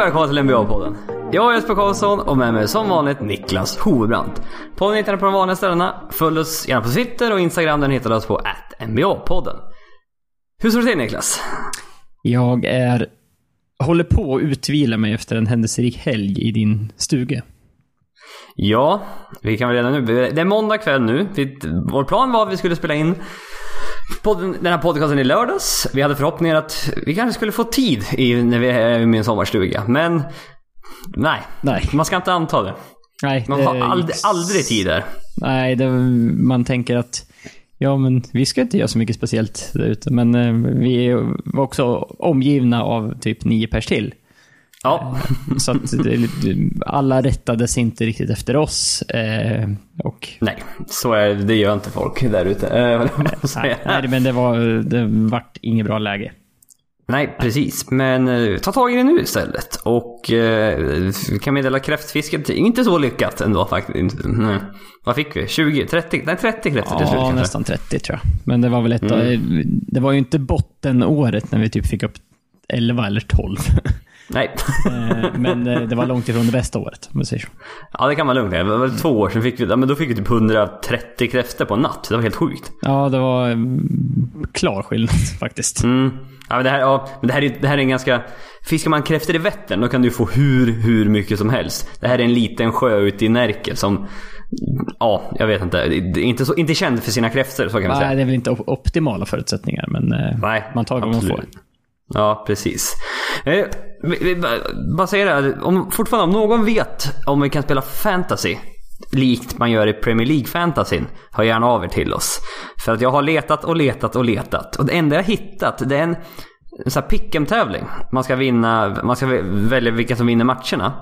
och välkomna till NBA-podden. Jag är Jesper Karlsson och med mig som vanligt Niklas Hovebrant. Podden hittar ni på de vanliga ställena. Följ oss gärna på Twitter och Instagram. Den hittar du oss på NBA-podden. Hur står det till Niklas? Jag är... Håller på att utvila mig efter en händelserik helg i din stuga. Ja, vi kan väl redan nu. Det är måndag kväll nu. Vår plan var att vi skulle spela in podden, den här podcasten i lördags. Vi hade förhoppningar att vi kanske skulle få tid i, när vi är i min sommarstuga. Men nej, Nej. man ska inte anta det. Nej, Man har aldrig, aldrig tid där. Nej, det, man tänker att ja, men vi ska inte göra så mycket speciellt där ute. Men eh, vi var också omgivna av typ nio pers till. Ja, Så att alla rättades inte riktigt efter oss. Eh, och nej, så är det. Det gör inte folk där ute. Eh, nej, nej, men det var det vart inget bra läge. Nej, precis. Men eh, ta tag i det nu istället. Och eh, kan meddela kräftfisket inte så lyckat ändå faktiskt. Nej. Vad fick vi? 20? 30? Nej, 30 kräftor till slut Ja, nästan 30 tror jag. Men det var väl ett Mm. Det var ju inte bottenåret när vi typ fick upp 11 eller 12. Nej. Eh, Men eh, det var långt ifrån det bästa året, om säger så. ja, det kan man lugnt säga. Det var två år sedan fick vi, ja, men då fick vi typ 130 kräftor på en natt. Det var helt sjukt. Ja, det var mm, klar skillnad faktiskt. Mm. Ja, men det, här, ja, men det, här är, det här är en ganska... Fiskar man kräftor i Vättern då kan du få hur, hur mycket som helst. Det här är en liten sjö ute i Närke som... Ja, jag vet inte. Inte, så, inte känd för sina kräftor, så kan man säga. Nej, det är väl inte op- optimala förutsättningar, men eh, Nej, man tar vad man får. Ja, precis. Bara- säga det här, om, fortfarande om någon vet om vi kan spela fantasy likt man gör i Premier League-fantasyn, hör gärna av er till oss. För att jag har letat och letat och letat. Och det enda jag hittat, det är en, en sån här pick'em-tävling. Man ska vinna, man ska vä- välja vilka som vinner matcherna.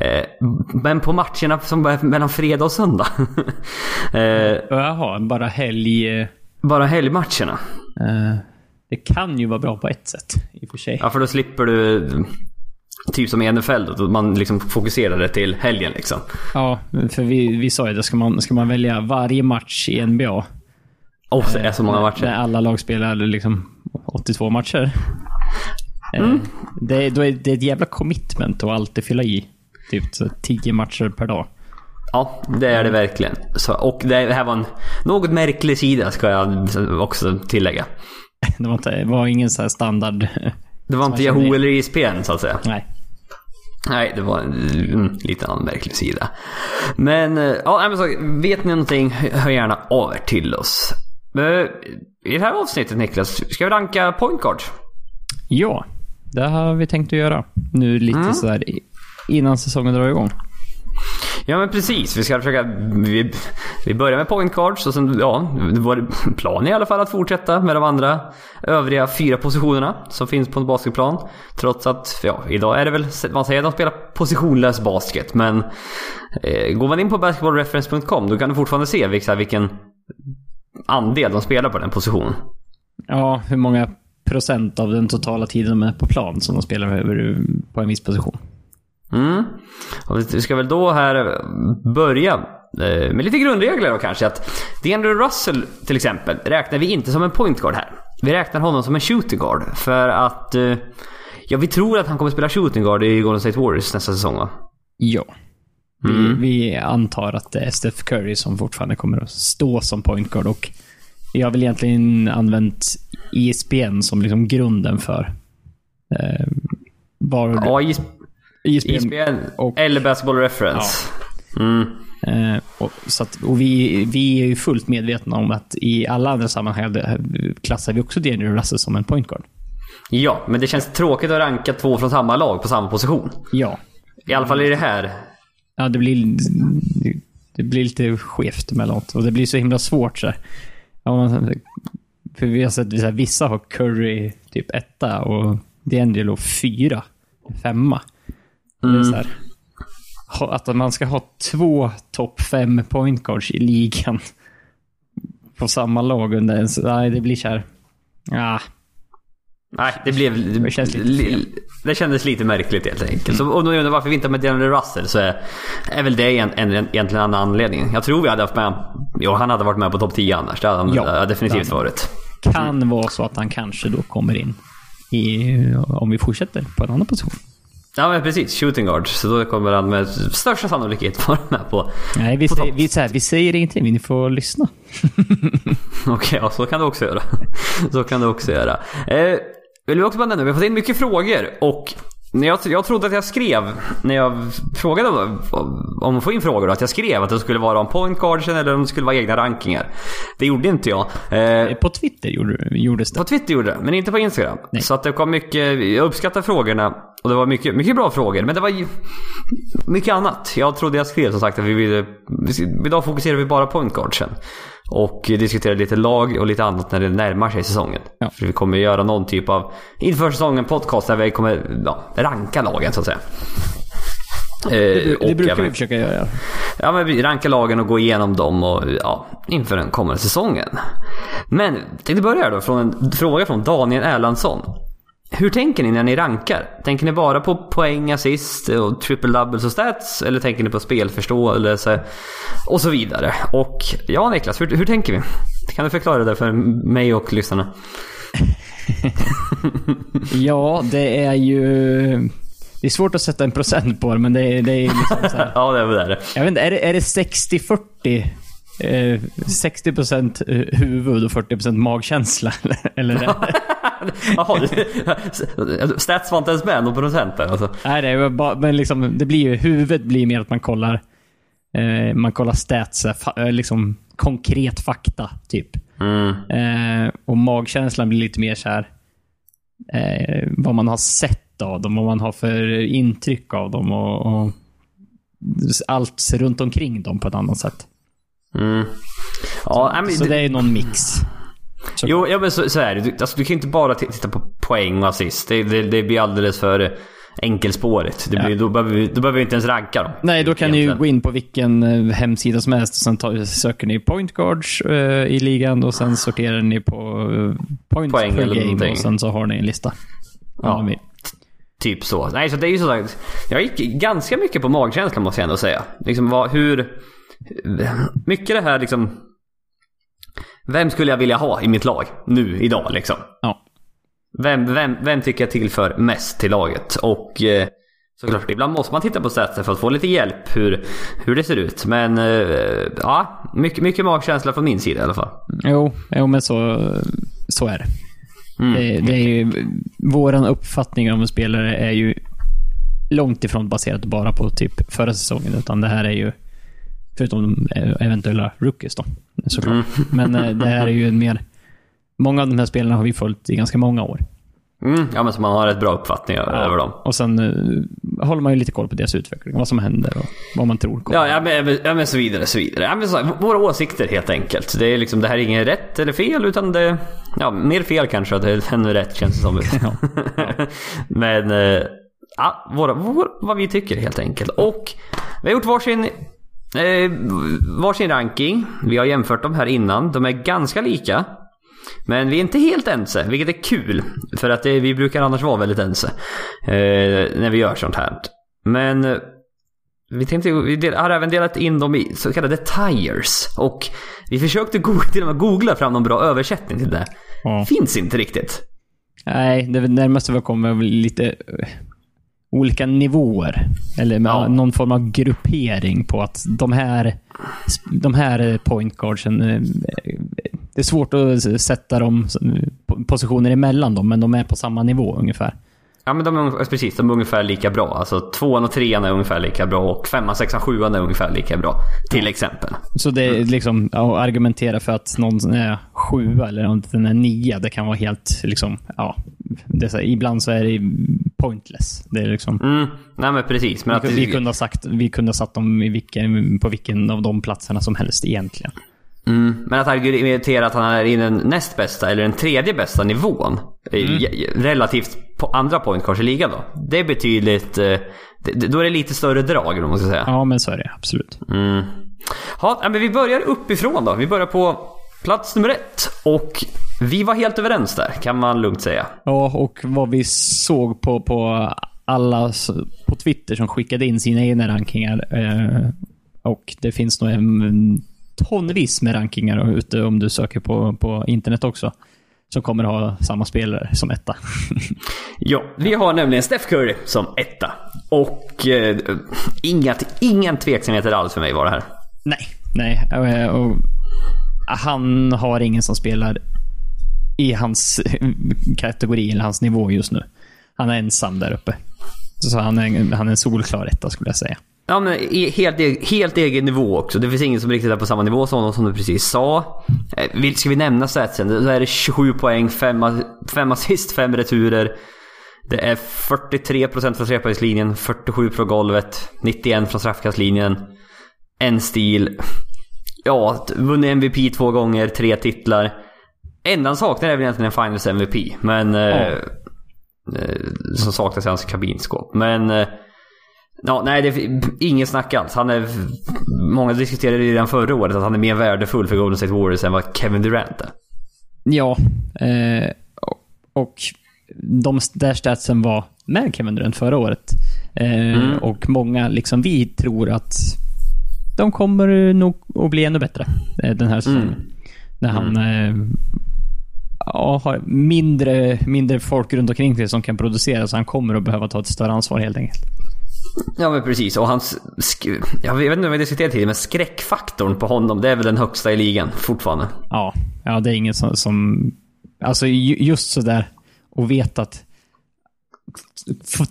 Eh, men på matcherna som är mellan fredag och söndag. eh, Jaha, bara helg... eh, bara helgmatcherna. eh, det kan ju vara bra på ett sätt, i och för sig. Ja, för då slipper du typ som i NFL då, man liksom fokuserar det till helgen liksom. Ja, för vi, vi sa ju det, ska man, ska man välja varje match i NBA, Och det är så många där matcher. alla lag spelar liksom 82 matcher. Eh, Mm. Det, då är det är ett jävla commitment att alltid fylla i typ så 10 matcher per dag. Ja, det är det verkligen. Så, och det det här var en något märklig sida ska jag också tillägga. Det var, inte, det var ingen så här standard... Det var inte Yahoo eller ISPN så att säga. Nej. Nej, det var en mm, lite annan märklig sida. Men, eh, ja, men så, vet ni någonting, hör gärna av er till oss. Eh, I det här avsnittet Niklas, ska vi ranka point guard? Ja, det har vi tänkt att göra. Nu lite Mm. sådär innan säsongen drar igång. Ja men precis, vi ska försöka... Vi, vi börjar med point cards och sen, ja, vår plan är i alla fall att fortsätta med de andra övriga fyra positionerna som finns på en basketplan. Trots att, ja, idag är det väl, man säger att de spelar positionlös basket, men eh, går man in på basketballreference.com då kan du fortfarande se vilka, vilken andel de spelar på den positionen. Ja, hur många procent av den totala tiden de är på plan som de spelar på en viss position. Mm. Och vi ska väl då här börja eh, med lite grundregler då kanske. Att DeAndre Russell till exempel räknar vi inte som en point guard här. Vi räknar honom som en shooting guard. För att eh, ja, vi tror att han kommer spela shooting guard i Golden State Warriors nästa säsong va? Ja. Vi, Mm. vi antar att det är Steph Curry som fortfarande kommer att stå som point guard och vi har väl egentligen använt ISBN som liksom grunden för eh, var Ja, IS- ISBN, ISBN och- eller Basketball Reference. Mm. Eh, och, så att, och vi, vi är ju fullt medvetna om att i alla andra sammanhang klassar vi också DeAndre Russell som en point guard. Ja, men det känns tråkigt att ranka två från samma lag på samma position. Ja. I alla fall i det här. Ja, det blir, det blir lite skevt emellanåt. Och det blir så himla svårt. Så här. Ja, man, för vi har sett så här, vissa har Curry typ etta och D'Angelo fyra, femma. Ha- att man ska ha två topp fem point guards i ligan på samma lag under en... Nej, det blir så här... Ja, Nej, det blev... Det känns lite. Det kändes lite märkligt helt enkelt. Så om du undrar varför vi inte har med DeAndre Russell så är, är väl det en, en, egentligen en anledning. Jag tror vi hade haft med... Jo, han hade varit med på topp 10 annars. Det hade han Ja, ja, definitivt hade varit. kan vara så att han kanske då kommer in i, om vi fortsätter på en annan position. Ja men precis, shooting guard. Så då kommer han med största sannolikhet vara med på... Nej, vi, på säger, vi, här, vi säger ingenting, men ni får lyssna. Okej, ja så kan du också göra. så kan du också göra. Eh, vill vi också bara nämna, vi har fått in mycket frågor och jag, jag trodde att jag skrev, när jag frågade om, om att få in frågor, att jag skrev att det skulle vara om point guardsen eller om det skulle vara egna rankingar. Det gjorde inte jag. Eh, På Twitter gjorde, gjordes det. på Twitter gjorde det, men inte på Instagram. Nej. Så att det kom mycket, jag uppskattar frågorna och det var mycket, mycket bra frågor. Men det var ju mycket annat. Jag trodde jag skrev som sagt att vi ville, vi- idag fokuserar vi bara på point guardsen. Och diskuterar lite lag och lite annat när det närmar sig säsongen. Ja. För vi kommer göra någon typ av, inför säsongen podcast där vi kommer ja, ranka lagen så att säga. Eh, Det, det brukar vi försöka göra. Ja, men vi rankar lagen och gå igenom dem och, ja, inför den kommande säsongen. Men jag tänkte börja då från en fråga från Daniel Erlandsson. Hur tänker ni när ni rankar? Tänker ni bara på poäng, assist och triple doubles och stats? Eller tänker ni på spelförståelse och så vidare? Och ja, Niklas, hur, hur tänker vi? Kan du förklara det för mig och lyssnarna? Ja, det är ju... Det är svårt att sätta en procent på det, men det är, det är liksom så här. Ja, det är väl det. Jag vet inte, är det, är det 60-40? Eh, 60% huvud och 40% magkänsla? Eller? eller? Jaha, stats var inte ens med någon procent där alltså. Nej, det är bara, men liksom, det blir ju, huvudet blir mer att man kollar eh, man kollar stats, eh, eh, liksom konkret fakta, typ. Mm. Eh, och magkänslan blir lite mer så här eh, vad man har sett av dem, vad man har för intryck av dem och, och allt runt omkring dem på ett annat sätt. Mm. Ja, nej, men Så det är någon mix. Så- Jo, ja, men så, så är det. Du, alltså, du kan inte bara titta på poäng och assist. Det, det, det blir alldeles för enkelspårigt. Det blir, då, behöver vi, då behöver vi inte ens ranka dem. Nej, då kan ni ju Egentligen. gå in på vilken eh, hemsida som helst och sen tar, söker ni point guards eh, i ligan och sen sorterar ni på eh, points Poäng per game någonting. och sen så har ni en lista. Ja. Ja. Typ så. Nej, så det är ju så sagt. Jag gick ganska mycket på magkänsla måste jag ändå säga. Liksom vad, hur... Mycket det här liksom... Vem skulle jag vilja ha i mitt lag nu, idag liksom? ja. Vem, vem, vem tycker jag tillför mest till laget? Och eh, såklart, ibland måste man titta på statsen för att få lite hjälp hur, hur det ser ut. Men eh, ja, mycket, mycket magkänsla från min sida i alla fall. Jo, jo men så, så är det. Mm. Det, det är ju, våran uppfattning om en spelare är ju långt ifrån baserat bara på typ förra säsongen. Utan det här är ju, förutom de eh, eventuella rookies då, såklart. Mm. Men eh, det här är ju en mer... Många av de här spelarna har vi följt i ganska många år. Mm, ja, men så man har ett bra uppfattning över dem. Och sen eh, håller man ju lite koll på deras utveckling, vad som händer och vad man tror kommer. Ja, ja, men, ja, men så vidare, så vidare. Ja, men så, våra åsikter helt enkelt. Det, är liksom, det här är ingen rätt eller fel, utan det... Ja, mer fel kanske att det- än rätt känns det som. Ja. men... eh, Ja, våra, vår, vad vi tycker helt enkelt. Och vi har gjort varsin, eh, varsin ranking. Vi har jämfört dem här innan. De är ganska lika. Men vi är inte helt ense, vilket är kul. För att det, vi brukar annars vara väldigt ense. Eh, när vi gör sånt här. Men eh, vi tänkte, vi del, har även delat in dem i så kallade tires. Och vi försökte go- till och med googla fram någon bra översättning till det. Ja. Finns inte riktigt. Nej, det närmaste vi väl lite olika nivåer. Eller Ja. någon form av gruppering på att de här, de här point guardsen, eh, det är svårt att sätta dem positioner emellan dem, men de är på samma nivå ungefär. Ja men de är, precis, de är ungefär lika bra. Alltså tvåan och trean är ungefär lika bra och femman, sexan, sjuan är ungefär lika bra. Till exempel. Så det är liksom, att argumentera för att någon är sjua eller om den är nia, det kan vara helt, liksom, ja. Det så, här, ibland så är det pointless. Det är liksom, Mm, nej men precis. Men att, vi, vi, kunde ha sagt, vi kunde ha satt dem i vilken, på vilken av de platserna som helst egentligen. mm, men att argumentera att han är i den näst bästa eller den tredje bästa nivån. j- Relativt på andra point i ligan då. Det är betydligt... eh, Då är det lite större drag om man ska säga. Ja, men så är det absolut. Mm. Ja, men vi börjar uppifrån då. Vi börjar på plats nummer ett. Och vi var helt överens där, kan man lugnt säga. Ja, och vad vi såg på, på alla på Twitter som skickade in sina egna rankingar. Eh, och det finns nog en tonvis med rankingar ute om du söker på, på internet också. som kommer ha samma spelare som etta. Ja, vi har nämligen Steph Curry som etta. Och eh, inga, ingen tveksamheter alls för mig var det här. Nej, nej. Eh, och han har ingen som spelar i hans kategori eller hans nivå just nu. Han är ensam där uppe. Så han är, han är en solklar etta skulle jag säga. Ja, men helt, e-, helt egen nivå också. Det finns ingen som riktigt är på samma nivå som honom som du precis sa. Eh, ska vi nämna statsen? Då är det 27 poäng, 5 assist, 5 returer. Det är 43% från trepoängslinjen, 47 från golvet, 91 från straffkastlinjen. En stil. Ja, vunnit MVP två gånger, tre titlar. Enda han saknar är väl egentligen en Finals MVP. Men... Ja. Eh, eh, som saknas i hans kabinskåp. Men... Eh, Ja, nej, det är inget snack alls. Han är, många diskuterade redan förra året att han är mer värdefull för Golden State Warriors än vad Kevin Durant är. Ja, eh, och de där statsen var med Kevin Durant förra året. Eh, mm. Och många, liksom vi, tror att de kommer nog att bli ännu bättre eh, den här säsongen. Mm. När han mm. Eh, ja, har mindre, mindre folk runt omkring sig som kan producera, så han kommer att behöva ta ett större ansvar helt enkelt. Ja men precis, och hans... Jag vet inte om vi diskuterat tidigare, men skräckfaktorn på honom, det är väl den högsta i ligan fortfarande. Ja, ja det är ingen som... som alltså just sådär, och veta att...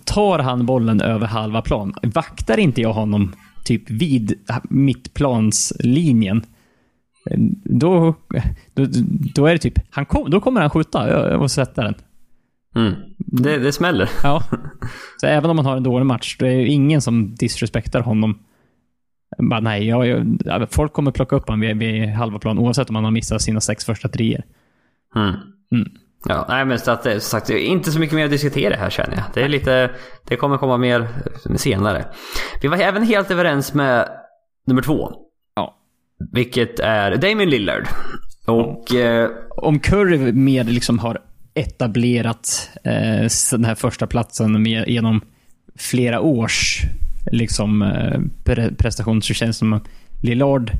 Tar han bollen över halva plan, vaktar inte jag honom typ vid mittplanslinjen, då, då, då är det typ, han kom, då kommer han skjuta och sätta den. Mm. Det, det smäller. Ja. Så även om man har en dålig match, då är det ingen som disrespektar honom. Bara, nej, jag, jag, folk kommer plocka upp honom vid, vid halva plan oavsett om han har missat sina sex första trier. Mm. Mm. Ja, nej men så att, som sagt, inte så mycket mer att diskutera här känner jag. Det är lite, det kommer komma mer senare. Vi var även helt överens med nummer två. Ja. Vilket är Damien Lillard. Och... Eh, om Curry mer liksom har etablerat eh, den här första platsen med, genom flera års liksom, eh, pre prestation så känns det som att Lillard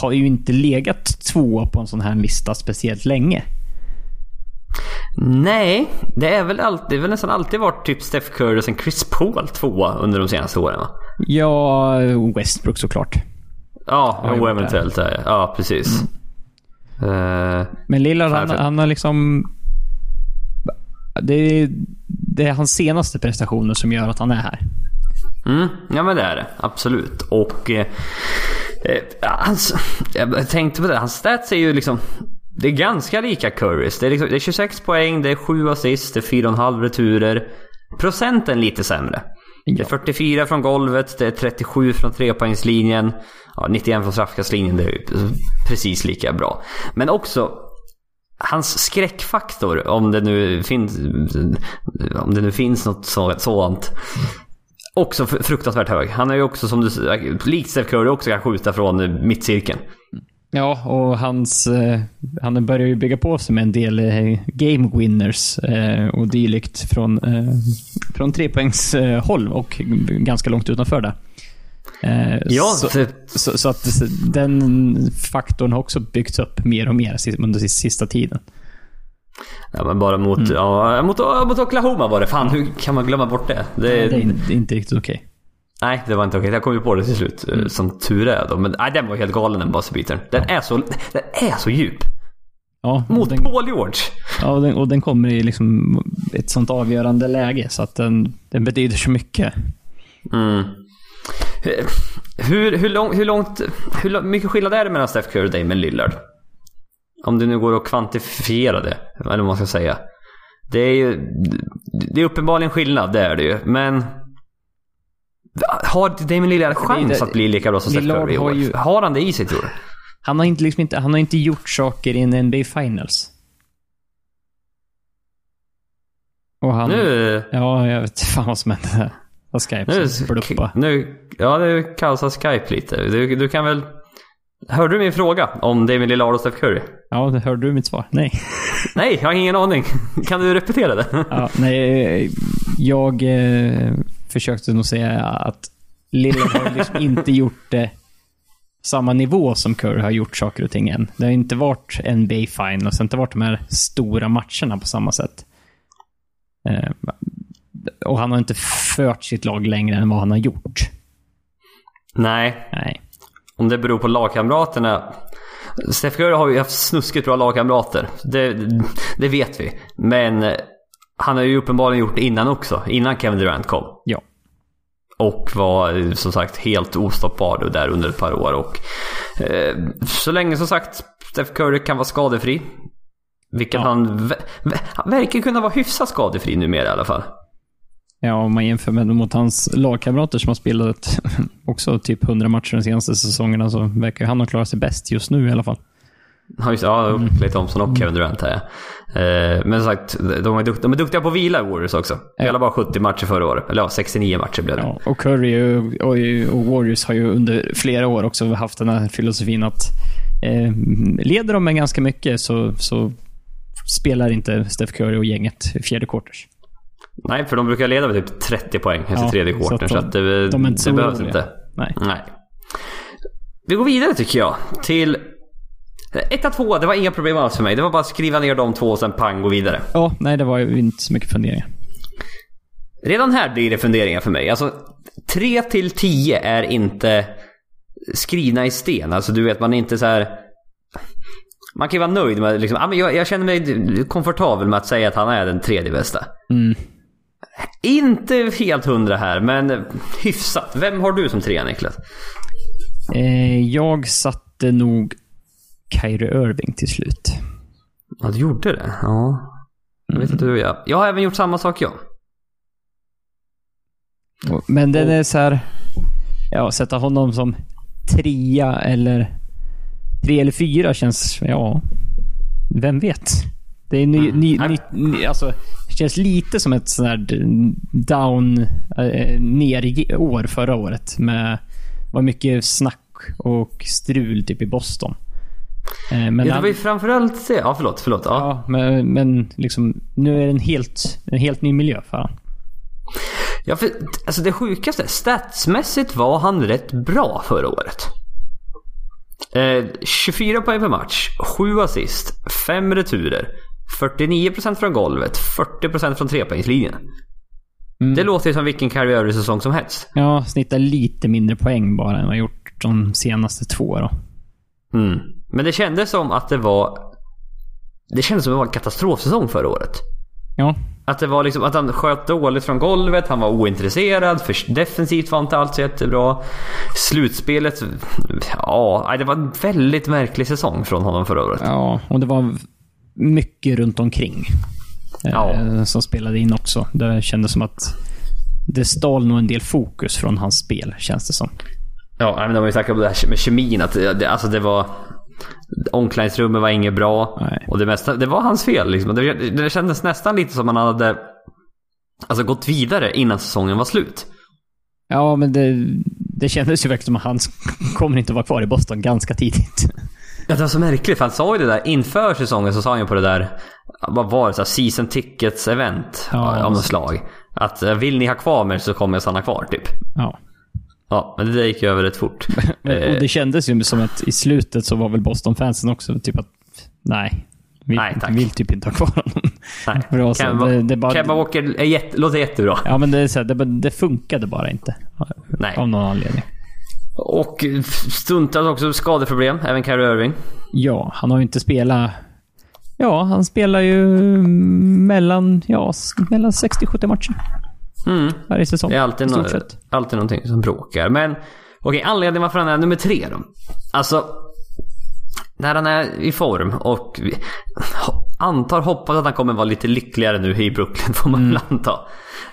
har ju inte legat två på en sån här lista speciellt länge. Nej, det är väl, alltid, det är väl nästan alltid varit typ Steph Curry och sen Chris Paul tvåa under de senaste åren va? Ja, Westbrook såklart. Ja, ja eventuellt. Det. Ja, precis. Mm. Uh, Men Lillard, han, han har liksom det är, det är hans senaste prestationer som gör att han är här. Mm, ja men det är det. Absolut. Och... Eh, eh hans, jag tänkte på det. Hans stats är ju liksom... Det är ganska lika Currys. Det är, liksom, det är 26 poäng, det är 7 assist, det är 4,5 returer. Procenten lite sämre. Det är 44 från golvet, det är 37 från trepoängslinjen. Ja, 91 från straffkastlinjen, det är precis lika bra. Men också hans skräckfaktor, om det nu finns, om det nu finns något sådant. Också fruktansvärt hög. Han är ju också som du likt Steph Curry också kan skjuta från mittcirkeln. Ja, och hans... Eh, han börjar ju bygga på sig med en del eh, game winners eh, och dylikt från, från trepoängshåll och ganska långt utanför det. Eh, ja, så, för... så, så, att den faktorn har också byggts upp mer och mer under sista tiden. Ja, men bara mot, mm. ja, mot, mot Oklahoma var det. Fan, hur kan man glömma bort det? Det, ja, det är inte riktigt okej. Okay. Nej, det var inte okej. Jag kom ju på det till slut. Eh, mm. Som tur är då. Men nej, den var helt galen den buzzerbeatern. Den, är så, den är så djup. Ja, Mot den, Paul George. Ja, och den, och den kommer i liksom ett sånt avgörande läge. Så att den, den betyder så mycket. Mm. Hur, hur, lång, hur långt... Hur mycket skillnad är det mellan Steph Curry och Damon Lillard? Om det nu går att kvantifiera det, eller vad man ska säga. Det är ju... Det är uppenbarligen skillnad, det är det ju. Men... Har Damon Lillard chans att bli lika bra som Steph Curry år? Ju... Har han det i sig tror du? Han har inte, liksom inte, han har inte gjort saker i en NBA Finals. Och han... Nu... Ja, jag vet fan vad som hände av Skype nu, som nu, Ja, det kaosar Skype lite. Du, du kan väl... Hörde du min fråga om David Lillard och Steph Curry? Ja, hörde du mitt svar? Nej. nej, jag har ingen aning. Kan du repetera det? ja, nej, jag eh, försökte nog säga att Lillard har liksom inte gjort det samma nivå som Curry har gjort saker och ting än. Det har inte varit NBA Finals, det har inte varit de här stora matcherna på samma sätt. Eh, och han har inte fört sitt lag längre än vad han har gjort. Nej, Nej. om det beror på lagkamraterna. Steph Curry har ju haft snuskigt bra lagkamrater. Det, det vet vi. Men han har ju uppenbarligen gjort det innan också. Innan Kevin Durant kom. Ja. Och var eh, som sagt helt ostoppbar där under ett par år. Och, eh, så länge som sagt Steph Curry kan vara skadefri. Vilket Ja. han, han verkar kunna vara hyfsat skadefri numera i alla fall. Ja, om man jämför med mot hans lagkamrater som har spelat också typ 100 matcher de senaste säsongerna så verkar han ha klarat sig bäst just nu i alla fall. Ja, just, ja Mm. Clay Thompson och Kevin Durant här ja. eh, Men som sagt, de är, dukt, de är duktiga på att vila Warriors också. Spelade bara 70 matcher förra året. Eller ja, 69 matcher blev det. Ja, och Curry och, och, och Warriors har ju under flera år också haft den här filosofin att eh, leder de med ganska mycket så, så spelar inte Steph Curry och gänget fjärde quarters. Nej, för de brukar leda med typ 30 poäng efter Ja, tredje så quartern. Så de- att det, de det så behövs oroliga. inte. Nej. Nej. Vi går vidare tycker jag. Till 1-2, det var inga problem alls för mig. Det var bara att skriva ner de två och sen pang gå vidare. Ja, nej det var ju inte så mycket funderingar. Redan här blir det funderingar för mig. Alltså 3 till 10 är inte skrivna i sten. Alltså du vet, man är inte så här. Man kan ju vara nöjd med liksom, ah, men jag, jag känner mig komfortabel med att säga att han är den tredje bästa. Mm. Inte helt hundra här, men hyfsat. Vem har du som trea Niklas? Eh, jag satte nog Kyrie Irving till slut. Ja, du gjorde det? Ja. Jag vet inte hur jag... Jag har även gjort samma sak jag. Och- Men den är så här... Ja, sätta honom som trea eller... Tre eller fyra känns... Ja... Vem vet? Det är ny, ny, Nej. ny, ny, alltså, känns lite som ett sånt här down, eh, ner i år förra året. Med var mycket snack och strul typ i Boston. Eh, men Ja, det var ju framförallt det. Ja, förlåt. förlåt. Ja. ja, men, men liksom, nu är det en helt, en helt ny miljö för honom. Ja, för alltså det sjukaste. Statsmässigt var han rätt bra förra året. Eh, 24 poäng per match, 7 assist, 5 returer, 49% från golvet, 40% från trepoängslinjen. Mm. Det låter ju som vilken Kyrie Irving-säsong som helst. Ja, snittar lite mindre poäng bara än vad jag gjort de senaste två då. Mm. Men det kändes som att det var... Det kändes som att det var en katastrofsäsong förra året. Ja, Att det var liksom att han sköt dåligt från golvet, han var ointresserad, för defensivt var inte allt så jättebra. Slutspelet, ja, det var en väldigt märklig säsong från honom förra året. ja och det var mycket runt omkring. eh, Ja. Som spelade in också. Det kändes som att det stal nog en del fokus från hans spel, känns det som. Ja, men de har ju snackat om det här med kemin, att det- alltså det var... Omklädningsrummet var inget bra. Nej. Och det mesta, det var hans fel liksom. Det, det kändes nästan lite som att han hade alltså, gått vidare innan säsongen var slut. Ja, men det, det kändes ju verkligen som att han kommer inte vara kvar i Boston ganska tidigt. Ja, det var så märkligt för han sa ju det där inför säsongen så sa han ju på det där, vad var det, så här, season tickets event Ja. av något slag. Att vill ni ha kvar mig så kommer jag stanna kvar typ. Ja. Ja, men det där gick ju över rätt fort. Eh, och det kändes ju som att i slutet så var väl Boston-fansen också typ att nej, vi Nej, tack. vill typ inte ha kvar honom. nej. Så, Kemba, det- det bara- Kemba Walker är jätte, låter jättebra. Ja, men det, är så här, det, det funkade bara inte. Nej. Av någon anledning. Och stundtals också skadeproblem, även Kyrie Irving. Ja, han har ju inte spelat... Ja, han spelar ju mellan, ja, mellan 60-70 matcher Mm. varje säsong. Det är alltid, no alltid någonting som bråkar. Men okej, anledningen varför han är nummer tre då. Alltså, när han är i form och vi antar, hoppas att han kommer vara lite lyckligare nu i Brooklyn får man väl anta.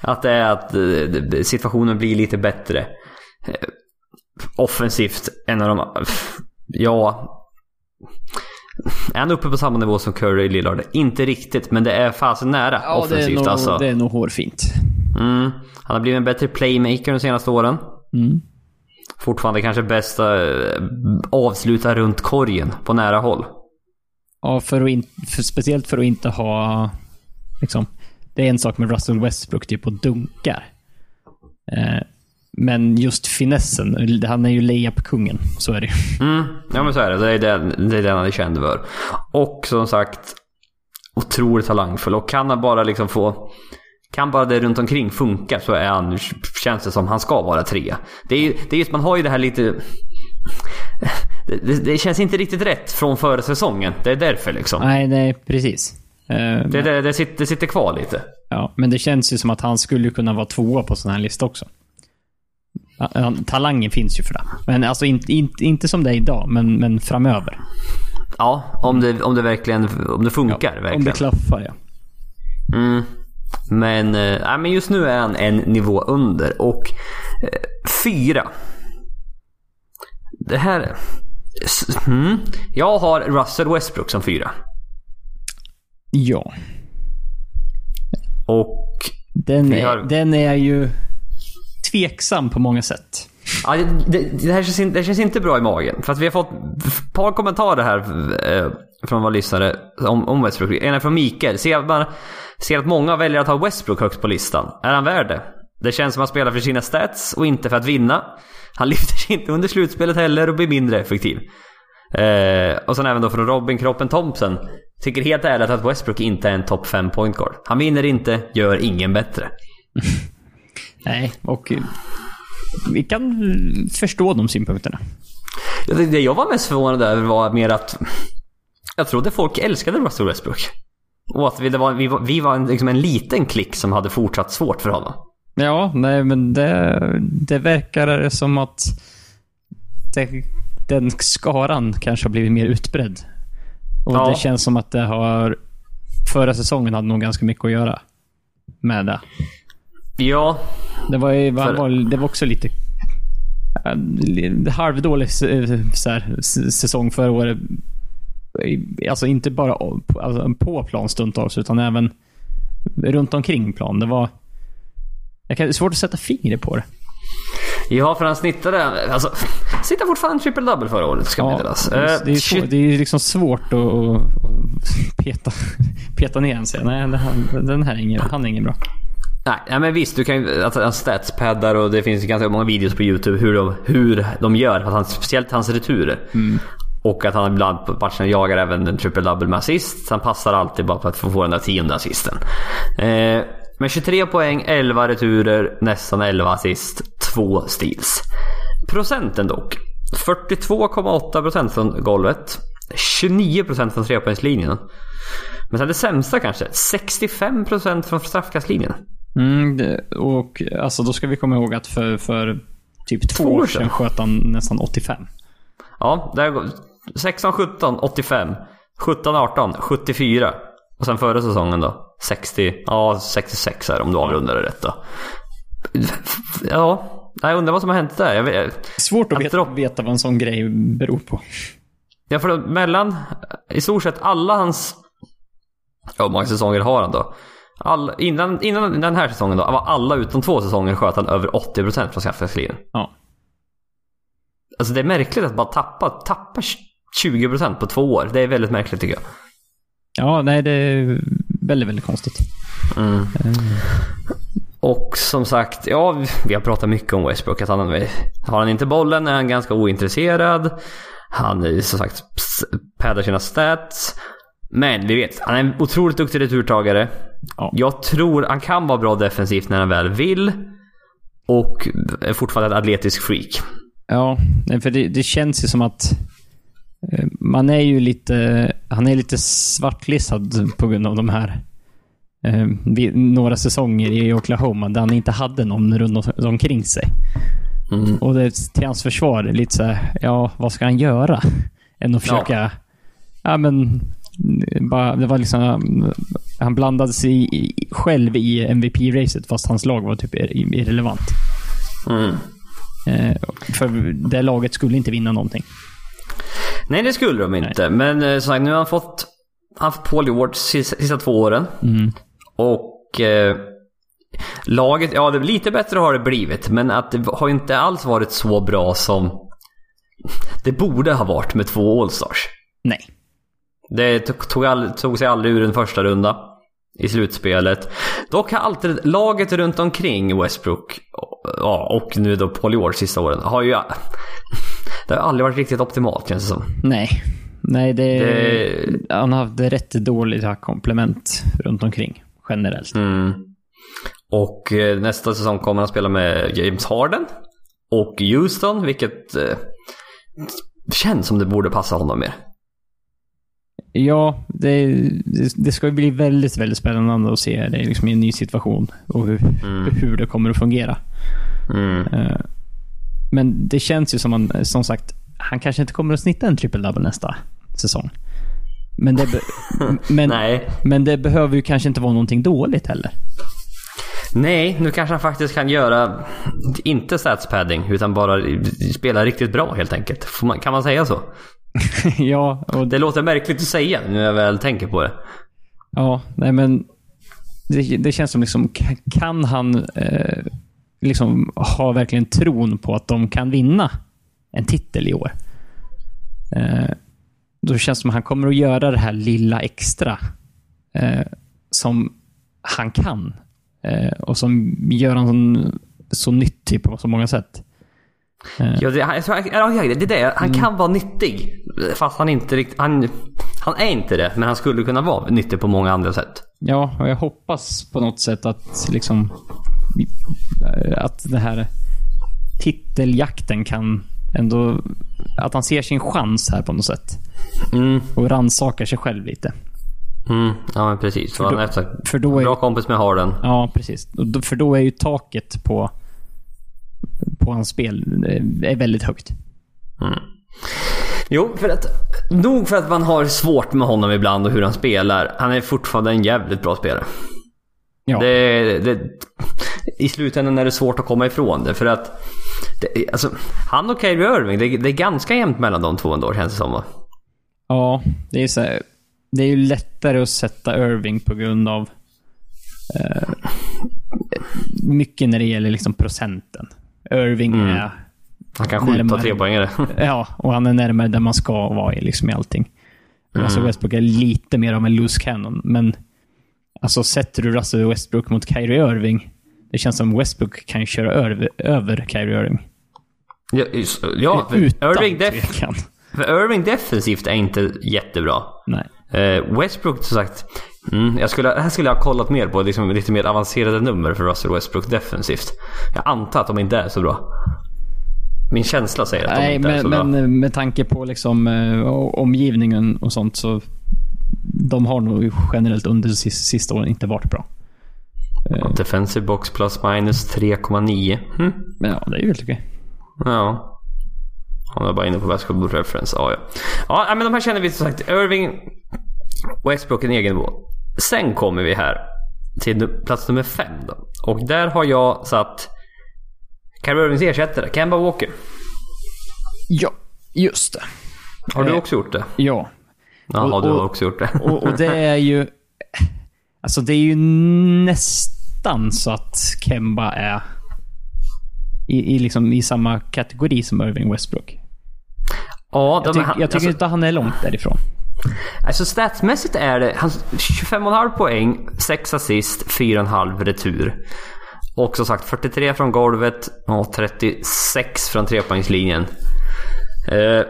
Att det är att eh, situationen blir lite bättre. Eh, Offensivt, en av de... Ja... Är han uppe på samma nivå som Curry Lillard? Inte riktigt, men det är fasen nära Ja, det är, offensivt nog, alltså. det är nog hårfint. Mm. Han har blivit en bättre playmaker de senaste åren. Mm. Fortfarande kanske bäst att avsluta runt korgen på nära håll. Ja, för att in, för, speciellt för att inte ha... Liksom, det är en sak med Russell Westbrook, typ och dunkar. Eh, Men just finessen, han är ju layup-kungen. Så är det ju. Mm, ja men så är det. Det är den, det är den han är känd för. Och som sagt, otroligt talangfull. Och kan han bara liksom få... Kan bara det runt omkring funka så är han, känns det som han ska vara trea. Det är ju, det är just, man har ju det här lite... Det, det, det känns inte riktigt rätt från förra säsongen. Det är därför liksom. Nej, nej, precis. Eh, Det, det, det, sitter, det sitter kvar lite. Ja, men det känns ju som att han skulle kunna vara tvåa på sån här lista också. Ja, Talangen finns ju för det. Men alltså inte, inte, inte som det är idag, men, men framöver. Ja, om det, om det verkligen om det funkar. verkligen. Om det klaffar, ja. Mm. Men, nej, men just nu är han en nivå under. Och eh, fyra. Det här... Mm. Jag har Russell Westbrook som fyra. Ja. Och... Den är, har- den är ju tveksam på många sätt. Ja, det, det, det, här känns, in- det känns inte bra i magen. För att vi har fått ett par kommentarer här eh, från våra lyssnare om, om Westbrook. En är från Mikael. Ser, man, ser att många väljer att ha Westbrook högst på listan. Är han värd det? Det känns som att han spelar för sina stats och inte för att vinna. Han lyfter sig inte under slutspelet heller och blir mindre effektiv. Eh, och sen även då från Robin Kroppen Thompson. Tycker helt ärligt att Westbrook inte är en topp 5 point guard. Han vinner inte, gör ingen bättre. Nej, och vi kan förstå de synpunkterna. Ja, Det, det jag var mest förvånad över var mer att jag trodde folk älskade Russell Westbrook. Och att vi, det var, vi var, vi var en, liksom en liten klick som hade fortsatt svårt för honom. Ja, nej men det, det verkar som att det, den skaran kanske har blivit mer utbredd. Och Ja. det känns som att det har... Förra säsongen hade nog ganska mycket att göra med det. Ja, Det var, ju, För- var, det var också lite li- halvdålig eh, så här, säsong förra året. Alltså inte bara på- alltså, på plan stundtals, utan även runt omkring plan. Det var... Jag kan, det är svårt att sätta fingret på det. ja för han snittade, alltså, snittade fortfarande triple double förra året ska meddelas. det, är, Eh, det, är svårt, det är liksom svårt att, att, peta, peta ner en. Nej, det här, den här är ingen, han är ingen bra. Nej, nej men visst, du kan ju, han statspaddar och det finns ganska många videos på YouTube hur de, hur de gör. Att han, speciellt hans returer. Och att han ibland på matcherna jagar även en triple double med assist. Så han passar alltid bara på att få den där tionde assisten. Eh, men 23 poäng, 11 returer, nästan 11 assist, 2 steals. Procenten dock. 42,8% från golvet. 29% från trepoängslinjen. Men sen det sämsta kanske, 65% från straffkastlinjen. Mm, det, och alltså då ska vi komma ihåg att för, för typ två Två år sedan sedan. sköt han nästan 85. Ja, där går 16, 17, 85. 17, 18, 74. Och sen förra säsongen då? 60, ja 66 är det om du avrundar det rätt då. Ja, jag undrar vad som har hänt där. Jag vet, Svårt att Att veta, dropp- veta vad en sån grej beror på. ja, för mellan i stort sett alla hans... Ja, hur många säsonger har han då? All, innan, innan den här säsongen då, var alla utom två säsonger sköt han över 80% från straffkastlinjen. Ja. Alltså det är märkligt att bara tappa, tappa 20% på två år. Det är väldigt märkligt tycker jag. Ja, nej det är väldigt, väldigt konstigt. Och som sagt, ja, vi har pratat mycket om Westbrook. Att han, har han inte bollen är han ganska ointresserad. Han är som sagt paddar sina stats. Men vi vet, han är en otroligt duktig returtagare. Ja. Jag tror han kan vara bra defensivt när han väl vill. Och är fortfarande ett atletisk freak. Ja, för det, det känns ju som att eh, man är ju lite, han är lite svartlistad på grund av de här eh, några säsonger i Oklahoma där han inte hade någon runt om- omkring sig. Mm. Och det, till hans försvar, lite så här, ja, vad ska han göra? Än att försöka, ja, men, eh, bara, det var liksom, han blandade sig i, själv i MVP-racet fast hans lag var typ ir- irrelevant. Mm. Eh, för det laget skulle inte vinna någonting. Nej, det skulle de inte. Men eh, som sagt, nu har han fått, han fått Paul George sista, sista två åren. Mm. Och eh, laget, ja det lite bättre har det blivit. Men att det har inte alls varit så bra som det borde ha varit med två Allstars. Nej. Det tog, all, tog sig aldrig ur den första runda i slutspelet. Dock har alltid laget runt omkring Westbrook ja, och nu då Paul George sista åren har ju... Det har aldrig varit riktigt optimalt känns det som. Nej. Nej, det, Det- han har haft rätt dåligt komplement runt omkring generellt. Mm. Och eh, nästa säsong kommer han spela med James Harden och Houston, vilket eh, känns som det borde passa honom mer. Ja, det, det, ska bli väldigt, väldigt spännande att se det liksom i en ny situation och hur, hur det kommer att fungera. Mm. Eh, Men det känns ju som han, som sagt, han kanske inte kommer att snitta en triple double nästa säsong. Men det, men, Nej. men det behöver ju kanske inte vara någonting dåligt heller. Nej, nu kanske han faktiskt kan göra, inte statspadding, utan bara spela riktigt bra helt enkelt. Man, kan man säga så? ja, och Det låter märkligt att säga nu när jag väl tänker på det. Ja, nej men det, det känns som liksom, ka- kan han eh, liksom ha verkligen tron på att de kan vinna en titel i år? Eh, då känns det som att han kommer att göra det här lilla extra eh, som han kan. Eh, och som gör han så nyttig på så många sätt. Eh, Ja, det, han- jag det är det. Han kan vara nyttig. Fast han inte riktigt... Han, han är inte det, men han skulle kunna vara nyttig på många andra sätt. Ja, och jag hoppas på något sätt att liksom att det här titeljakten kan ändå... Att han ser sin chans här på något sätt. Mm, Och rannsakar sig själv lite. mm, ja men precis. För då- För då är, bra kompis med Harden. ja, precis. För då är ju taket på, på hans spel eh, är väldigt högt. Jo, för att... Nog för att man har svårt med honom ibland och hur han spelar. Han är fortfarande en jävligt bra spelare. Ja, Det, det, I slutändan är det svårt att komma ifrån det för att... Det, alltså, han och Kyrie Irving, det, det är ganska jämnt mellan de två ändå känns det som. va? ja det är så här, Det är ju lättare att sätta Irving på grund av eh, mycket när det gäller liksom procenten. Irving Mm. är Han kan skjuta trepoängare. Ja, och han är närmare där man ska vara i, liksom i allting. Russell Mm. Westbrook är lite mer av en loose cannon, men alltså sätter du Russell Westbrook mot Kyrie Irving, det känns som Westbrook kan köra över, över Kyrie Irving. Ja, just- ja Utan Irving, def, Irving defensivt är inte jättebra. Nej. Eh, Westbrook som sagt, mm, jag skulle, här skulle jag ha kollat mer på liksom, lite mer avancerade nummer för Russell Westbrook defensivt. Jag antar att de inte är så bra. Min känsla säger att de Nej, inte är så men, bra. men med tanke på liksom, eh, omgivningen och sånt så de har nog generellt under de sista, åren inte varit bra. Defensive box plus minus 3,9. Mm. Men ja, det är ju helt okej. Ja. Han är bara inne på basketball reference. Ja, ja. ja, men de här känner vi som sagt. Irving, Westbrook en egen nivå. Sen kommer vi här till plats nummer fem då. Och där har jag satt Kyrie Irvings ersättare, Kemba Walker. Ja, just det. Har du Eh, också gjort det? Ja. Jaha, och- du har också gjort det. Och, och det är ju... Alltså det är ju nästan så att Kemba är i, i, liksom, i samma kategori som Irving Westbrook. ja, Jag, tyck, jag tycker alltså, inte han är långt därifrån. Alltså statsmässigt är det 25,5 poäng, 6 assist, 4,5 retur. Och som sagt 43 från golvet och 36 från trepoängslinjen. Uh,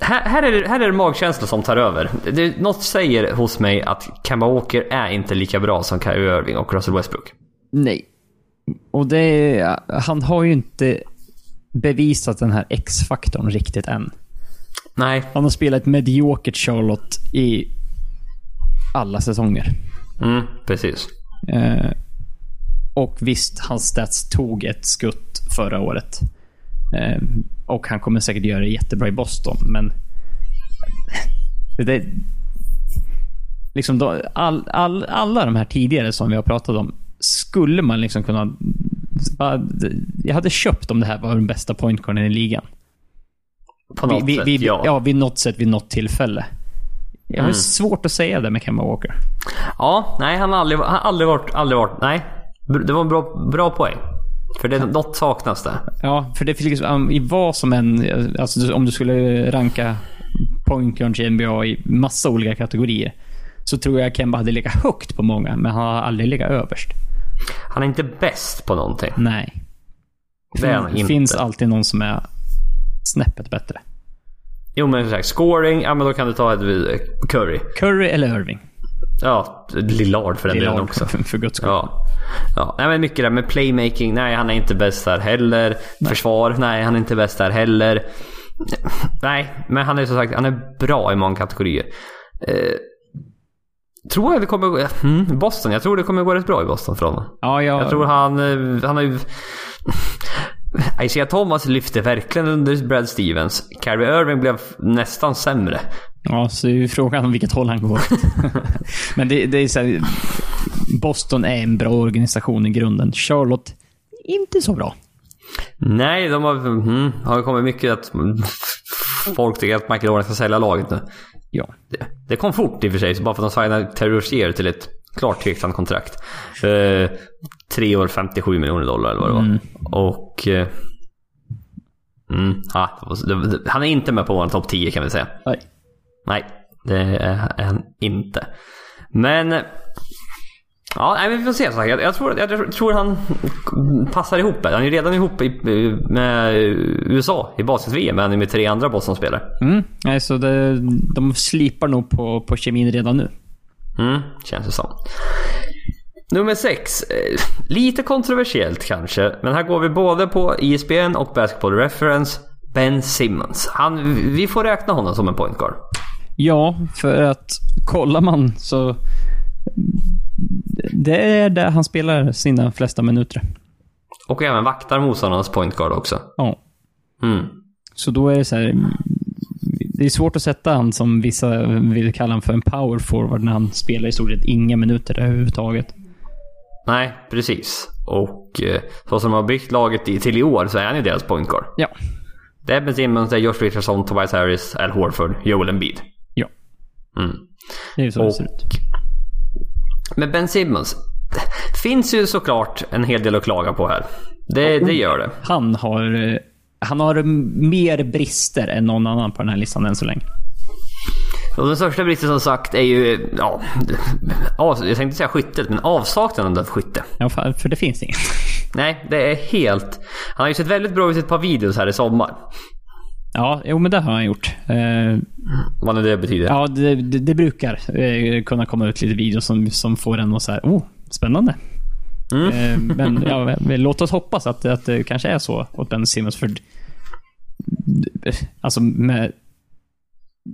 här, här, är det, här är det magkänsla som tar över. Det, något säger hos mig att Kemba Walker är inte lika bra som Kyrie Irving och Russell Westbrook. Nej. Och det är, Han har ju inte bevisat den här X-faktorn riktigt än. Nej. Han har spelat mediokert Charlotte i alla säsonger. Mm, precis. Eh, och visst, hans stats tog ett skutt förra året. Eh, och han kommer säkert göra det jättebra i Boston, men... Det, liksom då, all, all, alla de här tidigare som vi har pratat om, skulle man liksom kunna... Jag hade köpt om det här var den bästa pointguarden i ligan. På något vid, sätt, ja. ja. vid något sätt, vid något tillfälle. Jag har Mm. svårt att säga det med Kemba Walker. Ja, nej han har aldrig, han har aldrig varit, aldrig varit, nej. Det var en bra, bra poäng. För det, något saknas där. Ja, för det finns liksom, i vad som än, alltså om du skulle ranka pointguards i NBA i massa olika kategorier, så tror jag Kemba hade legat högt på många, men han har aldrig legat överst. Han är inte bäst på någonting. Nej. Det inte. finns alltid någon som är snäppet bättre. Jo men exakt, scoring, ja men då kan du ta ett eh, Curry. Curry eller Irving? Ja, Lillard för den delen Lillard, också. för, guds skull. Ja. ja. Nej, men mycket där med playmaking. Nej, han är inte bäst där heller. Försvar. Nej, han är inte bäst där heller. Nej, men han är som sagt han är bra i många kategorier. Eh, tror jag det kommer. Mm, Boston. Jag tror det kommer gå rätt bra i Boston för honom. Ja, jag, Jag tror han... eh, Han har ju... Isaiah Thomas lyfte verkligen under Brad Stevens. Kyrie Irving blev nästan sämre. ja, så är ju frågan om vilket håll han går. Men det, det är så här, Boston är en bra organisation i grunden. Charlotte, inte så bra. Nej, de har, mm, har kommit mycket att folk tycker att Michael Jordan ska sälja laget nu. Ja. Det, det kom fort i och för sig, bara för att de signade Terry Rozier till ett klart tveksamt kontrakt. Eh, tre år 57 miljoner dollar eller vad det var. Och... Eh, mm, det- han är inte med på vår topp 10 kan vi säga. Nej. Nej, det är han inte. Men... Ja, nej, vi får se. Så. Jag, jag, tror, jag tror han passar ihop. Han är ju redan ihop i, med USA i basket-VM, men med tre andra Boston-spelare. Mm. Nej, så det, de slipar nog på, på kemin redan nu. Mm, känns det som. Nummer sex. eh, Lite kontroversiellt kanske, men här går vi både på ESPN och Basketball Reference. Ben Simmons. Han, vi får räkna honom som en point guard. Ja, för att kollar man så... Det är där han spelar sina flesta minuter. Och även vaktar motståndarnas point guard också. Ja. Mm. Så då är det så här... Det är svårt att sätta han som vissa vill kalla han för en power forward när han spelar i stort sett inga minuter överhuvudtaget. Nej, precis. Och eh, så som de har byggt laget i, till i år så är han ju deras point guard. Ja. Det är Ben Simmons, det är Josh Richardson, Tobias Harris, Al Horford, Joel Embiid. Ja. Mm. Det är ju så det Och- ser ut. Men Ben Simmons. Det finns ju såklart en hel del att klaga på här. Det, det gör det. Han har... Han har mer brister än någon annan på den här listan än så länge. Och den största bristen som sagt är ju, ja, jag tänkte säga skyttet, men avsaknaden av skytte. Ja, för det finns inget. Nej, det är helt... Han har ju sett väldigt bra ut i ett par videos här i sommar. Ja, jo men det har han gjort. Eh, Vad nu det betyder. Ja, det, det, det brukar eh, kunna komma ut lite videos som, som får en att säga oh, spännande. Eh, men ja, låt oss hoppas att, att det kanske är så åt Ben Simmons. För, alltså med